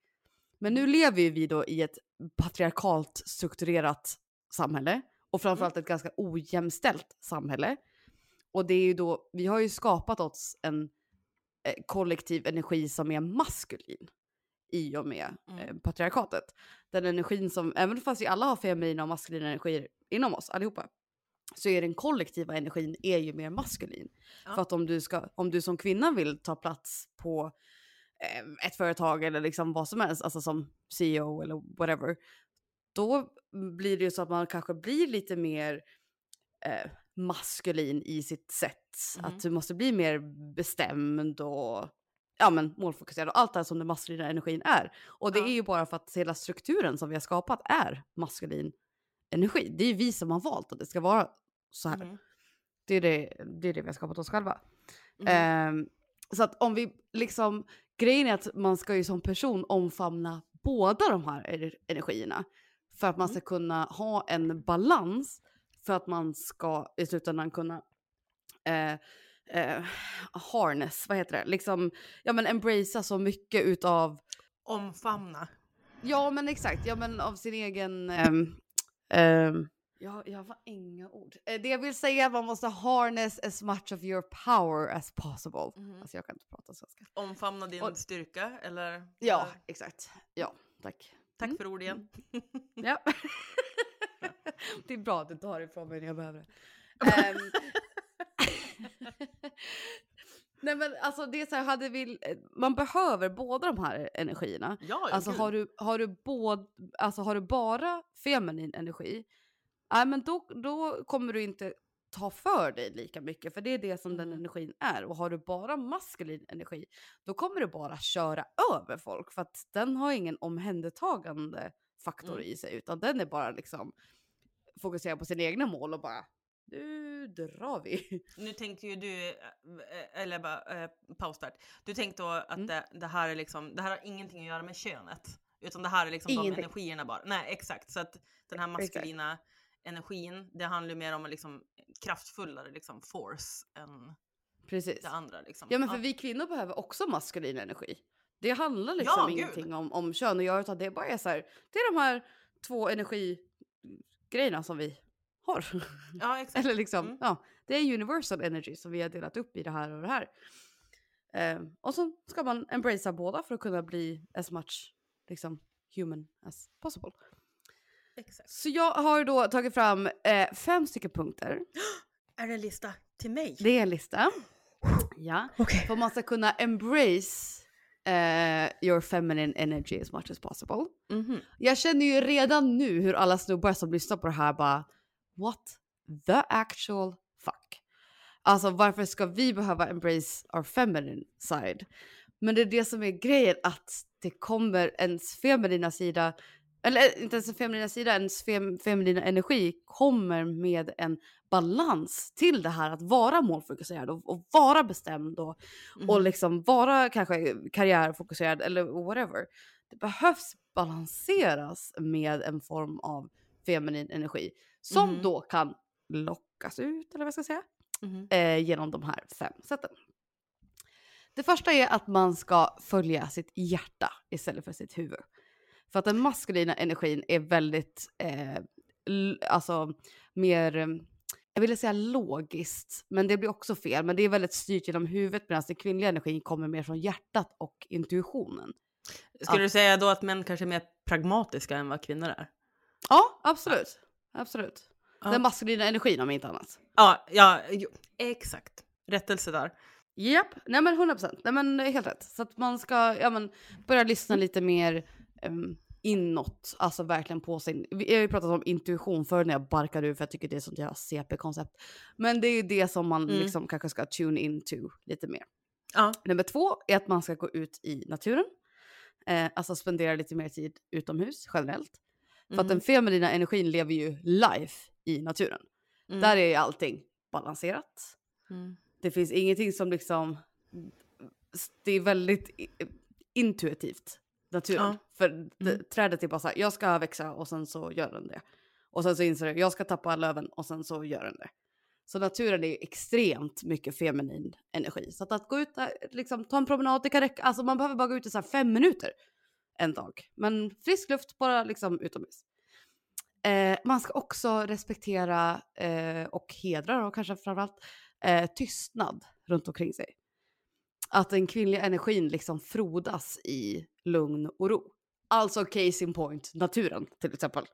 Men nu lever ju vi då i ett patriarkalt strukturerat samhälle och framförallt ett ganska ojämställt samhälle. Och det är ju då, vi har ju skapat oss en eh, kollektiv energi som är maskulin i och med Mm. eh, patriarkatet. Den energin som, även fast vi alla har feminina och maskulina energier inom oss allihopa, så är den kollektiva energin är ju mer maskulin. Ja. För att om du, ska, om du som kvinna vill ta plats på eh, ett företag eller liksom vad som helst, alltså som CEO eller whatever, då blir det ju så att man kanske blir lite mer eh, maskulin i sitt sätt. Mhm. Att du måste bli mer bestämd och ja, men, målfokuserad och allt det här som den maskulina energin är. Och det Ja. är ju bara för att hela strukturen som vi har skapat är maskulin energi. Det är ju vi som har valt att det ska vara så här. Mhm. Det, är det, det är det vi har skapat oss själva. Mhm. Ehm, så att om vi liksom, grejen är att man ska ju som person omfamna båda de här ener- energierna. För att man Mm. ska kunna ha en balans för att man ska i slutändan kunna eh, eh, harness, vad heter det, liksom, ja men embracea så mycket utav, Omfamna. ja men exakt, ja men av sin egen, ehm, ehm, ja, jag har inga ord. Eh, det jag vill säga är att man måste harness as much of your power as possible. Mhm. Alltså jag kan inte prata svenska. Omfamna din Och- styrka eller? Ja, eller- exakt. Ja, tack. Tack Mm. för ord igen. Ja. det är bra att du tar ifrån mig när jag behöver det. Ehm. Nej men alltså det är så här, hade vi, man behöver båda de här energierna. Ja, Alltså har du, har, du båd, alltså har du bara feminin energi, nej men då, då kommer du inte ta för dig lika mycket för det är det som den Mm. energin är. Och har du bara maskulin energi, då kommer du bara köra över folk för att den har ingen omhändertagande faktor Mm. i sig utan den är bara liksom fokuserad på sina egna mål och bara nu drar vi. Nu tänkte ju du, eh, eller bara eh, paus där. Du tänkte då att Mm. det, det här är liksom, det här har ingenting att göra med könet. Utan det här är liksom de Ingenting. energierna bara. Nej exakt, så att den här maskulina energin, det handlar ju mer om en liksom kraftfullare liksom force än Precis. det andra liksom. Ja men för vi kvinnor behöver också maskulin energi. Det handlar liksom Ja, gud. ingenting om, om kön att göra utan det bara är så här, det är de här två energigrejerna som vi har. Ja exakt. Eller liksom, Mm. ja, det är universal energy som vi har delat upp i det här och det här. Eh, och så ska man embracea båda för att kunna bli as much liksom human as possible. exakt. Så jag har då tagit fram eh, fem stycken punkter. Är det en lista till mig? Det är en lista. Ja. Okej. För man ska kunna embrace eh, your feminine energy as much as possible. Mhm. Jag känner ju redan nu hur alla snubbar som lyssnar på det här bara what the actual fuck. Alltså varför ska vi behöva embrace our feminine side? Men det är det som är grejen att det kommer ens feminina sida eller inte ens en feminina sida, ens fem, feminina energi kommer med en balans till det här att vara målfokuserad och, och vara bestämd och, och Mhm. liksom vara kanske karriärfokuserad eller whatever. Det behövs balanseras med en form av feminin energi som Mhm. då kan lockas ut, eller vad ska jag säga, Mhm. eh, genom de här fem sätten. Det första är att man ska följa sitt hjärta istället för sitt huvud. För att den maskulina energin är väldigt, eh, alltså mer, jag ville säga logiskt, men det blir också fel. Men det är väldigt styrt genom huvudet medan den kvinnliga energin kommer mer från hjärtat och intuitionen. Skulle du säga då att män kanske är mer pragmatiska än vad kvinnor är? Ja, absolut. Absolut. Ja. Den maskulina energin om inte annat. Ja, ja jo, exakt. Rättelse där. Japp, nej men 100 procent. Nej men helt rätt. Så att man ska ja, men, börja lyssna lite mer um, inåt, alltså verkligen på sin... Vi har ju pratat om intuition förr när jag barkar ur för jag tycker det är sånt jävla CP-koncept. Men det är ju det som man Mm. liksom kanske ska tune into lite mer. Ja. Nummer två är att man ska gå ut i naturen. Eh, alltså spendera lite mer tid utomhus generellt. För att den Mhm. feminina energin lever ju life i naturen. Mm. Där är ju allting balanserat. Mm. Det finns ingenting som liksom... Det är väldigt intuitivt, naturen. Ja. För Mm. det, trädet är bara så här, jag ska växa och sen så gör den det. Och sen så inser jag, jag ska tappa löven och sen så gör den det. Så naturen är ju extremt mycket feminin energi. Så att, att gå ut liksom ta en promenad, det kan räcka. Alltså man behöver bara gå ut i så fem minuter en dag. Men frisk luft bara liksom utomhus. Eh, man ska också respektera eh, och hedra och kanske framförallt eh, tystnad runt omkring sig. Att den kvinnliga energin liksom frodas i lugn och ro. Alltså case in point, naturen till exempel.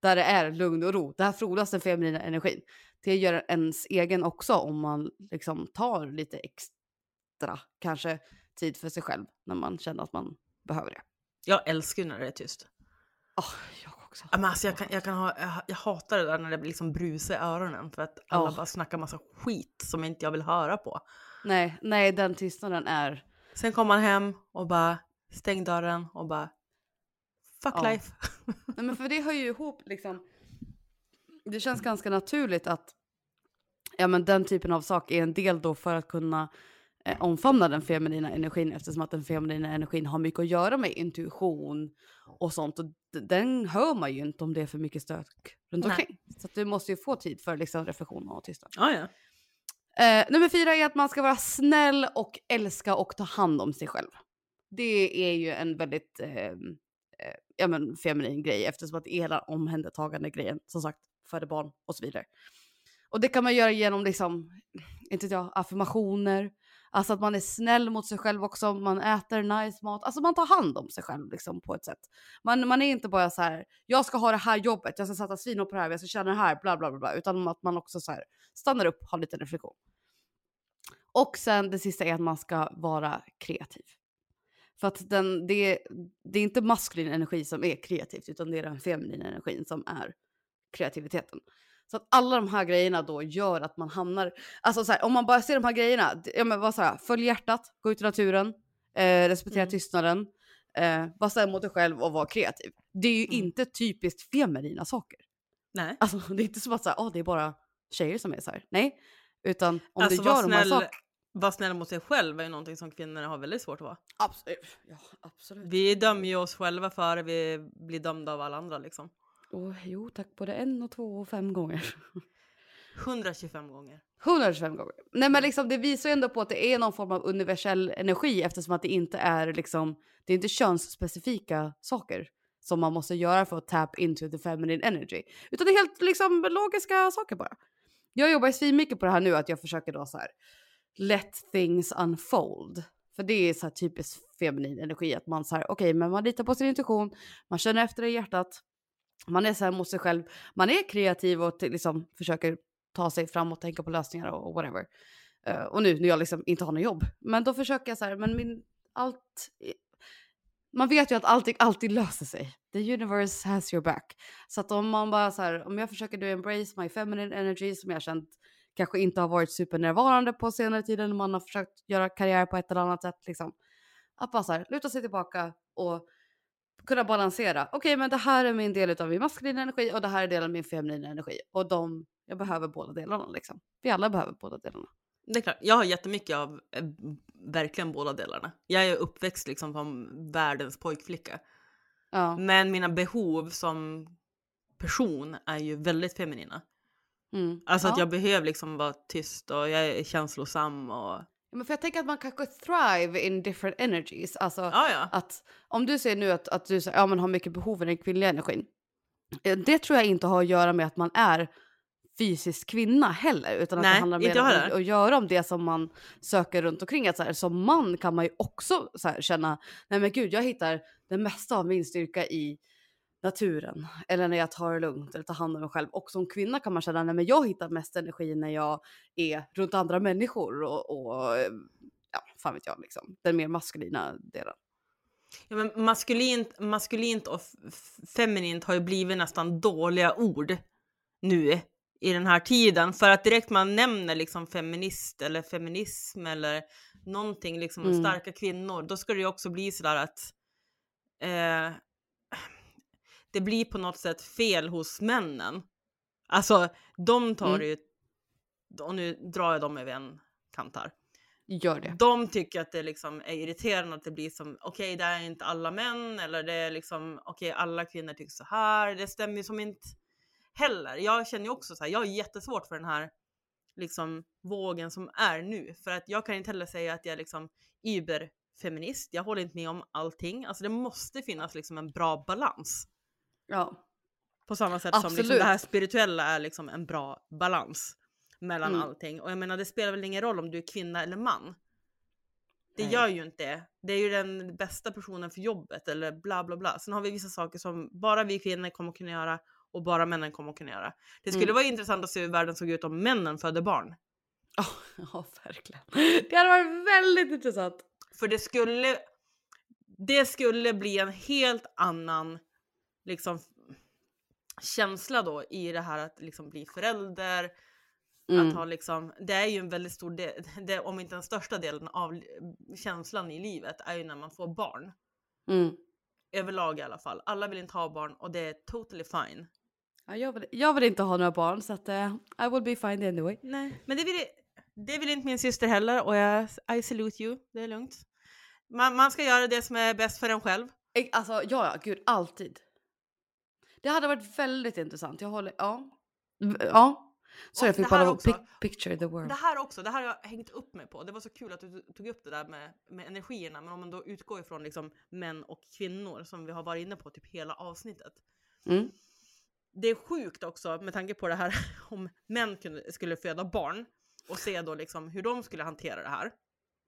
där det är lugn och ro. Där frodas den feminina energin. Det gör ens egen också om man liksom tar lite extra, kanske tid för sig själv när man känner att man behöver det. Jag älskar ju när det är tyst. Oh, jag också. Men alltså jag, kan, jag, kan ha, jag, jag hatar det där när det blir liksom brus i öronen för att alla Ja. bara snackar massa skit som inte jag vill höra på. Nej, nej, den tystnaden är... Sen kommer man hem och bara stäng dörren och bara fuck Ja. life. Nej, men för det hör ju ihop liksom. Det känns ganska naturligt att ja, men den typen av sak är en del då för att kunna omfamna den feminina energin eftersom att den feminina energin har mycket att göra med intuition och sånt. Och den hör man ju inte om det är för mycket stök runt Nej. omkring. Så du måste ju få tid för liksom, reflektion och tystnad. Ja, ja. Eh, nummer fyra är att man ska vara snäll och älska och ta hand om sig själv. Det är ju en väldigt eh, eh, ja, men feminin grej eftersom att det är hela omhändertagande grejen, som sagt, föda barn och så vidare. Och det kan man göra genom liksom, inte jag, affirmationer, alltså att man är snäll mot sig själv också, man äter nice mat, alltså man tar hand om sig själv liksom på ett sätt. Man, man är inte bara så här, jag ska ha det här jobbet, jag ska sätta svinor på det här, jag ska känna det här, bla bla bla, bla utan att man också så här stannar upp, har lite reflektion. Och sen det sista är att man ska vara kreativ. För att den, det, det är inte maskulin energi som är kreativt utan det är den feminina energin som är kreativiteten. Så att alla de här grejerna då gör att man hamnar, alltså så här, om man bara ser de här grejerna, ja men vad sa jag, följ hjärtat, gå ut i naturen, eh, respektera Mm. tystnaden, eh, vara snäll mot dig själv och vara kreativ. Det är ju Mm. inte typiskt feminina saker. Nej. Alltså det är inte som att säga, oh, det är bara tjejer som är så här. Nej, utan om alltså du gör vara de här snäll, sakerna. vara snäll mot sig själv är ju någonting som kvinnor har väldigt svårt att vara. Absolut. Ja, absolut. Vi dömer ju oss själva före vi blir dömda av alla andra liksom. Och, jo tack, både en och två och fem gånger. 125 gånger. 125 gånger. Nej men liksom det visar ju ändå på att det är någon form av universell energi eftersom att det inte är liksom, det är inte könsspecifika saker som man måste göra för att tap into the feminine energy. Utan det är helt liksom logiska saker bara. Jag jobbar ju mycket på det här nu att jag försöker då så här let things unfold. För det är så här typiskt feminin energi att man så här okej men man litar på sin intuition, man känner efter i hjärtat, man är så här mot sig själv, man är kreativ och liksom försöker ta sig framåt, tänka på lösningar och, och whatever. Uh, och nu när jag liksom inte har något jobb. Men då försöker jag så här, men min, allt... Man vet ju att allting alltid löser sig. The universe has your back. Så att om man bara så här, om jag försöker do embrace my feminine energy som jag känt kanske inte har varit supernärvarande på senare tiden när man har försökt göra karriär på ett eller annat sätt liksom. Att bara så här, luta sig tillbaka och kunna balansera. Okej, men det här är min del av min maskulina energi och det här är delen av min feminina energi. Och de, jag behöver båda delarna liksom. Vi alla behöver båda delarna. Det är klart, jag har jättemycket av eh, verkligen båda delarna. Jag är uppväxt liksom som världens pojkflicka. Ja. Men mina behov som person är ju väldigt feminina. Mm. Alltså att ja. jag behöver liksom vara tyst och jag är känslosam och Men för jag tänker att man kanske thrive in different energies. Alltså ja ja. att om du säger nu att, att du ja, men har mycket behov i den kvinnliga energin. Det tror jag inte har att göra med att man är fysisk kvinna heller. Utan att Nej, det handlar mer om att göra om det som man söker runt omkring. Att så här, som man kan man ju också så här, känna, nej men gud jag hittar det mesta av min styrka i naturen. Eller när jag tar det lugnt eller tar hand om mig själv. Och som kvinna kan man känna, nej men jag hittar mest energi när jag är runt andra människor. Och, och ja, fan vet jag liksom. Den mer maskulina delen. ja men maskulint, maskulint och feminint har ju blivit nästan dåliga ord nu i den här tiden. För att direkt man nämner liksom feminist eller feminism eller någonting liksom om Mm. starka kvinnor, då ska det ju också bli sådär att eh, det blir på något sätt fel hos männen. Alltså de tar Mm. ju, och nu drar jag dem över en kant här. Gör det. De tycker att det liksom är irriterande att det blir som, okej det är inte alla män eller det är liksom, okej alla kvinnor tycker så här. Det stämmer ju som inte heller. Jag känner ju också så här, jag har jättesvårt för den här liksom vågen som är nu. För att jag kan inte heller säga att jag är liksom überfeminist. Jag håller inte med om allting. Alltså det måste finnas liksom en bra balans. Ja. På samma sätt som liksom Absolut. det här spirituella är liksom en bra balans mellan Mm. allting. Och jag menar det spelar väl ingen roll om du är kvinna eller man. Det Nej. gör ju inte det. Det är ju den bästa personen för jobbet eller bla bla bla. Sen har vi vissa saker som bara vi kvinnor kommer kunna göra och bara männen kommer att kunna göra. Det skulle Mm. vara intressant att se hur världen såg ut om männen födde barn. Ja, ja, verkligen. Det hade varit väldigt intressant. För det skulle, det skulle bli en helt annan liksom, känsla då i det här att liksom bli förälder. Mm. Att ha liksom, det är ju en väldigt stor del, det, om inte den största delen av känslan i livet är ju när man får barn. Mm. Överlag i alla fall. Alla vill inte ha barn och det är totally fine. Ja, jag, vill, jag vill inte ha några barn så att eh, I will be fine anyway. Nej, men det vill, det vill inte min syster heller och jag, I salute you, det är lugnt. Man, man ska göra det som är bäst för en själv. Alltså ja, ja, gud, alltid. Det hade varit väldigt intressant. Jag håller, ja. Ja. Så jag fick bara picture the world. Det här också, det här har jag hängt upp mig på. Det var så kul att du tog upp det där med, med energierna, men om man då utgår ifrån liksom män och kvinnor som vi har varit inne på typ hela avsnittet. Mm. Det är sjukt också med tanke på det här om män kunde, skulle föda barn och se då liksom hur de skulle hantera det här.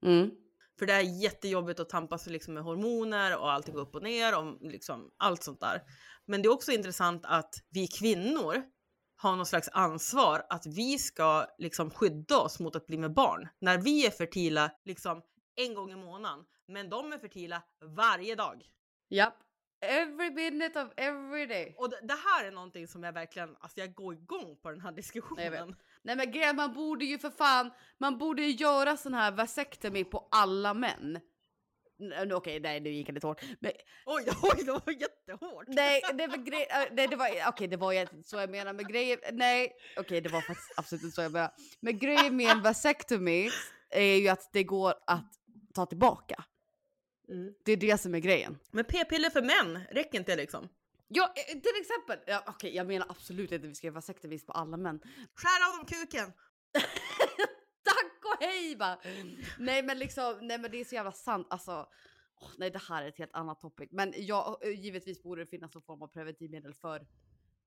Mm. För det är jättejobbigt att tampas liksom med hormoner och allt går upp och ner och liksom allt sånt där. Men det är också intressant att vi kvinnor har någon slags ansvar att vi ska liksom skydda oss mot att bli med barn. När vi är fertila liksom en gång i månaden, men de är fertila varje dag. Japp. Every minute of every day. Och det, det här är någonting som jag verkligen, alltså jag går igång på den här diskussionen. Nej men grejen, man borde ju för fan, man borde ju göra sån här vasectomy på alla män. Okej, nej nu gick jag lite hårt. Men, Oj, oj, det var jättehårt. nej, det var grej, äh, nej, det var, okej det var inte så jag menar. Men grejen, nej, okej det var faktiskt absolut inte så jag menar. Men grejen med en vasectomy är ju att det går att ta tillbaka. Mm. Det är det som är grejen. Men p-piller för män, räcker inte det liksom? Ja, eh, till exempel. Ja, okej, jag menar absolut inte att vi ska göra vasectomies på alla män. Skär av dem kuken! Tack och hej va! Nej men liksom, nej men det är så jävla sant. Alltså, åh, nej det här är ett helt annat topic. Men ja, eh, givetvis borde det finnas någon form av preventivmedel för,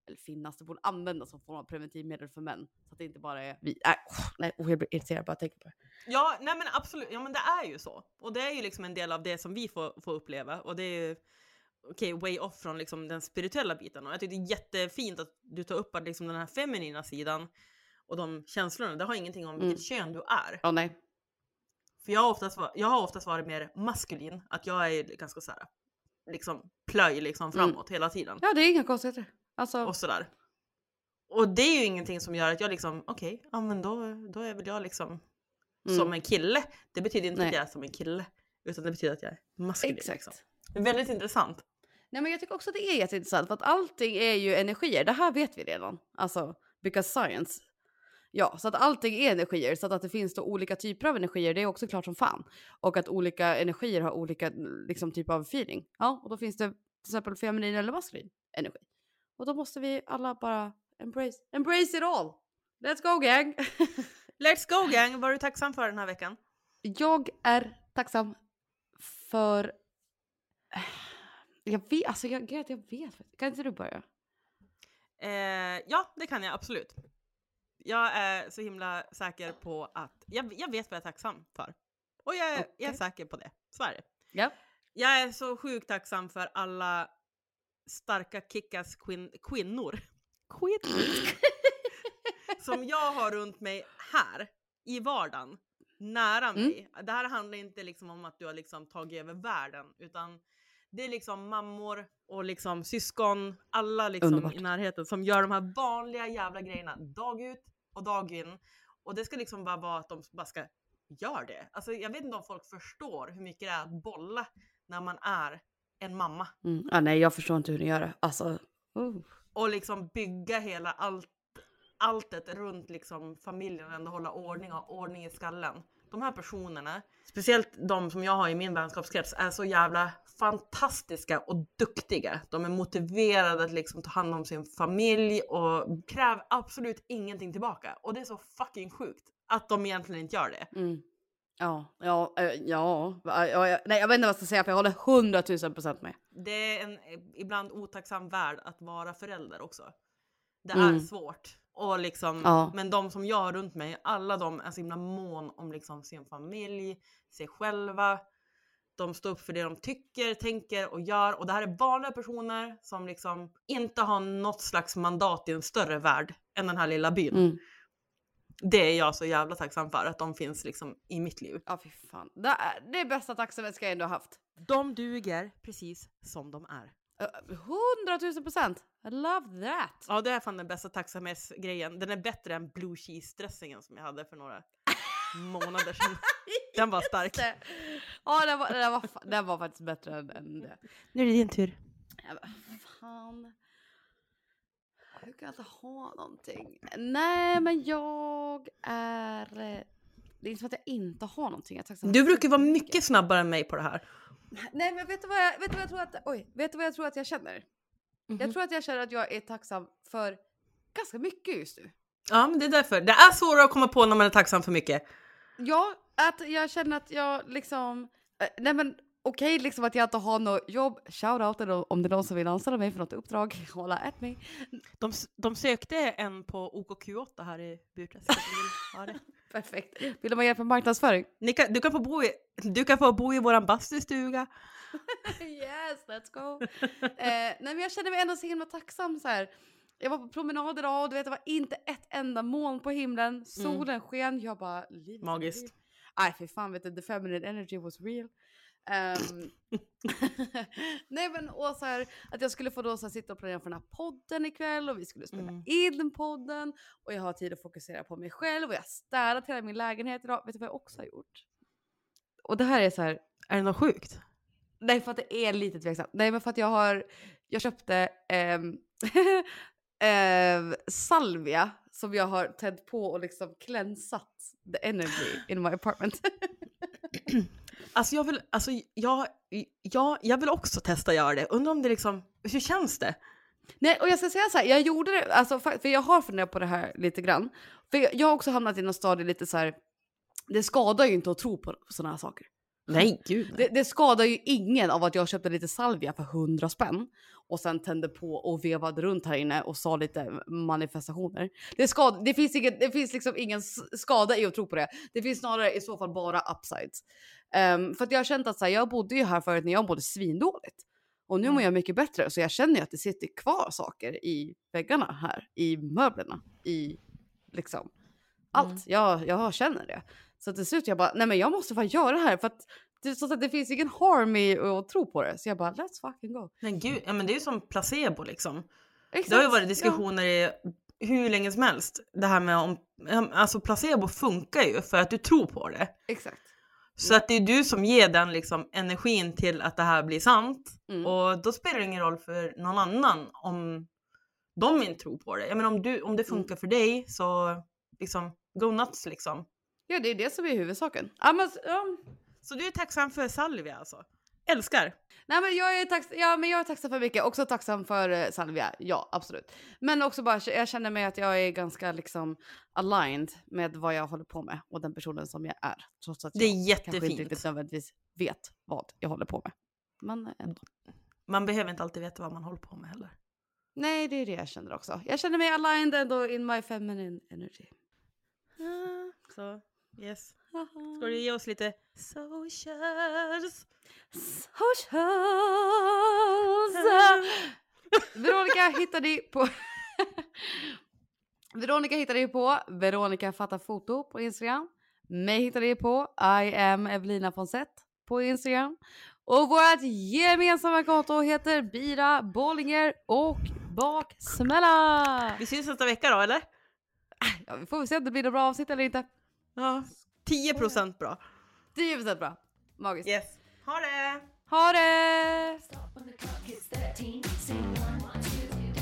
eller finnas, det borde användas som form av preventivmedel för män. Så att det inte bara är vi. Nej, åh, nej oh, jag blir irriterad bara jag tänker på det. Ja, nej men absolut. Ja, men det är ju så. Och det är ju liksom en del av det som vi får, får uppleva. Och det är ju, okej, way off från liksom den spirituella biten. Och jag tycker det är jättefint att du tar upp att liksom den här feminina sidan och de känslorna. Det har ingenting om vilket kön du är. Ja nej. För jag har, oftast, jag har oftast varit mer maskulin. Att jag är ganska så här, liksom plöj liksom framåt hela tiden. Ja det är inga konstigheter. Alltså, Och sådär. Och det är ju ingenting som gör att jag liksom, okej, ja men då, då är väl jag liksom Mm. som en kille. Det betyder inte att Nej. jag är som en kille. Utan det betyder att jag är maskulin. exakt. Liksom. Det är väldigt intressant. Nej men jag tycker också att det är jätteintressant för att allting är ju energier. Det här vet vi redan. Alltså, because science. Ja, så att allting är energier. Så att, att det finns då olika typer av energier, det är också klart som fan. Och att olika energier har olika liksom, typ av feeling. Ja, och då finns det till exempel feminin eller maskulin energi. Och då måste vi alla bara embrace, embrace it all. Let's go gang! Let's go gang! Vad är du tacksam för den här veckan? jag är tacksam för... Jag vet, alltså jag, jag, jag vet. Kan inte du börja? Eh, ja, det kan jag absolut. Jag är så himla säker på att jag, jag vet vad jag är tacksam för. Och jag är, jag är säker på det. Så är det. Ja. Jag är så sjukt tacksam för alla starka kickass quin- kvinnor. Kvinnor. som jag har runt mig här i vardagen. Nära Mm. mig. Det här handlar inte liksom om att du har liksom tagit över världen utan det är liksom mammor och liksom syskon, alla liksom Underbart. i närheten som gör de här vanliga jävla grejerna dag ut och dag in. Och det ska liksom bara vara att de bara ska göra det. Alltså jag vet inte om folk förstår hur mycket det är att bolla när man är en mamma. Mm. Ah, nej, jag förstår inte hur ni gör det. Alltså, uh. Och liksom bygga hela allt, alltet runt liksom familjen och ändå hålla ordning och ordning i skallen. De här personerna, speciellt de som jag har i min vänskapskrets, är så jävla fantastiska och duktiga. De är motiverade att liksom ta hand om sin familj och kräver absolut ingenting tillbaka. Och det är så fucking sjukt att de egentligen inte gör det. Mm. Ja, ja, eh, ja, ja. Nej, jag vet inte vad jag ska säga för jag håller hundratusen procent med. Det är en eh, ibland otacksam värld att vara förälder också. Det Mm. är svårt. Och liksom, Ja. Men de som jag har runt mig, alla de är så himla mån om liksom sin familj, sig själva. De står upp för det de tycker, tänker och gör. Och det här är vanliga personer som liksom inte har något slags mandat i en större värld än den här lilla byn. Mm. Det är jag så jävla tacksam för, att de finns liksom i mitt liv. Ja, fy fan. Det är det är bästa taxiväska jag ändå haft. De duger precis som de är. Hundratusen procent! I love that! Ja, det är fan den bästa tacksamhetsgrejen. Den är bättre än blue cheese-dressingen som jag hade för några månader sedan. Den var stark. Det- Ja, den var, den, var, den var faktiskt bättre än, än det. Nu är det din tur. Jag bara, fan. Jag kan inte ha någonting. Nej, men jag är... eh, Det är inte som att jag inte har någonting. Jag är Du brukar vara mycket. mycket snabbare än mig på det här. Nej, men vet du vad jag, vet du vad jag tror att... Oj, vet du vad jag tror att jag känner? Jag tror att jag känner att jag är tacksam för ganska mycket just nu. Ja, men det är därför. Det är svårare att komma på när man är tacksam för mycket. Ja, att jag känner att jag liksom... eh, Nej men okej liksom att jag inte har något jobb. Shoutout om det är någon som vill anställa mig för något uppdrag. Hålla at mig. De, de sökte en på OKQ8 här i Burträsk. Perfekt. Vill de ha hjälp med marknadsföring? Kan, du, kan få bo i, du kan få bo i våran bastustuga. yes, let's go. eh, nej men jag känner mig ändå så himla tacksam så här. Jag var på promenad idag och du vet det var inte ett enda moln på himlen. Solen sken. Jag bara... livet Magiskt. Nej för fan vet du, the feminine energy was real. Ehm, Nej men och så här, att jag skulle få då så här, sitta och planera för den här podden ikväll och vi skulle spela Mm. in podden och jag har tid att fokusera på mig själv och jag har städat hela min lägenhet idag. Vet du vad jag också har gjort? Och det här är så här, Är det något sjukt? Nej, för att det är lite tveksamt. Nej, men för att jag har, jag köpte ehm, ehm, salvia som jag har tänt på och liksom klänsat the energy in my apartment. Alltså jag vill, alltså jag, jag, jag vill också testa göra det. Undrar om det liksom, hur känns det? Nej, och jag ska säga så här, jag gjorde det, alltså, för jag har funderat på det här lite grann. För jag, jag har också hamnat i någon stadie lite så här, det skadar ju inte att tro på sådana här saker. Nej, gud Det, det skadar ju ingen av att jag köpte lite salvia för 100 spänn och sen tände på och vevade runt här inne och sa lite manifestationer. Det, skad, det, finns, ingen, det finns liksom ingen skada i att tro på det. Det finns snarare i så fall bara upsides. Ehm, för att jag har känt att så här, jag bodde ju här förut när jag mådde svindåligt. Och nu mår jag mycket bättre så jag känner ju att det sitter kvar saker i väggarna här, i möblerna, i liksom allt. Mm. Jag, jag känner det. Så till slut jag bara, nej men jag måste bara göra det här för att det, så att det finns ingen harm i att tro på det. Så jag bara, let's fucking go. Men gud, ja men det är ju som placebo liksom. Exakt. Det har ju varit diskussioner i hur länge som helst. Det här med om, alltså placebo funkar ju för att du tror på det. Ja, exakt. Så att det är du som ger den liksom energin till att det här blir sant. Mm. Och då spelar det ingen roll för någon annan om de inte tror på det. Jag menar om, du, om det funkar för dig så liksom go nuts liksom. Ja, det är det som är huvudsaken. Ja, men, ja. Så du är tacksam för salvia alltså? Älskar! Nej, men jag är, tax ja, men jag är tacksam för mycket. Också tacksam för eh, salvia. Ja, absolut. Men också bara, jag känner mig att jag är ganska liksom aligned med vad jag håller på med och den personen som jag är. Trots att Det är jag kanske inte jättefint. riktigt nödvändigtvis vet vad jag håller på med. Men ändå. Man behöver inte alltid veta vad man håller på med heller. Nej, det är det jag känner också. Jag känner mig aligned ändå in my feminine energy. Så yes. Ska du ge oss lite socials? Socials! Veronica hittar ni på... Veronica hittar ni på Veronica fattar foto på Instagram. Mig hittar ni på I am Evelina Fonsett på Instagram. Och vårt gemensamma konto heter Bira Bollinger och Baksmälla. Vi syns nästa vecka då eller? Ja, vi får se om det blir något bra avsnitt eller inte. Ja, 10% bra. 10% bra. Magiskt. Yes. Ha det! Ha det! Stop when the clock hits 13. Sing one, two, three,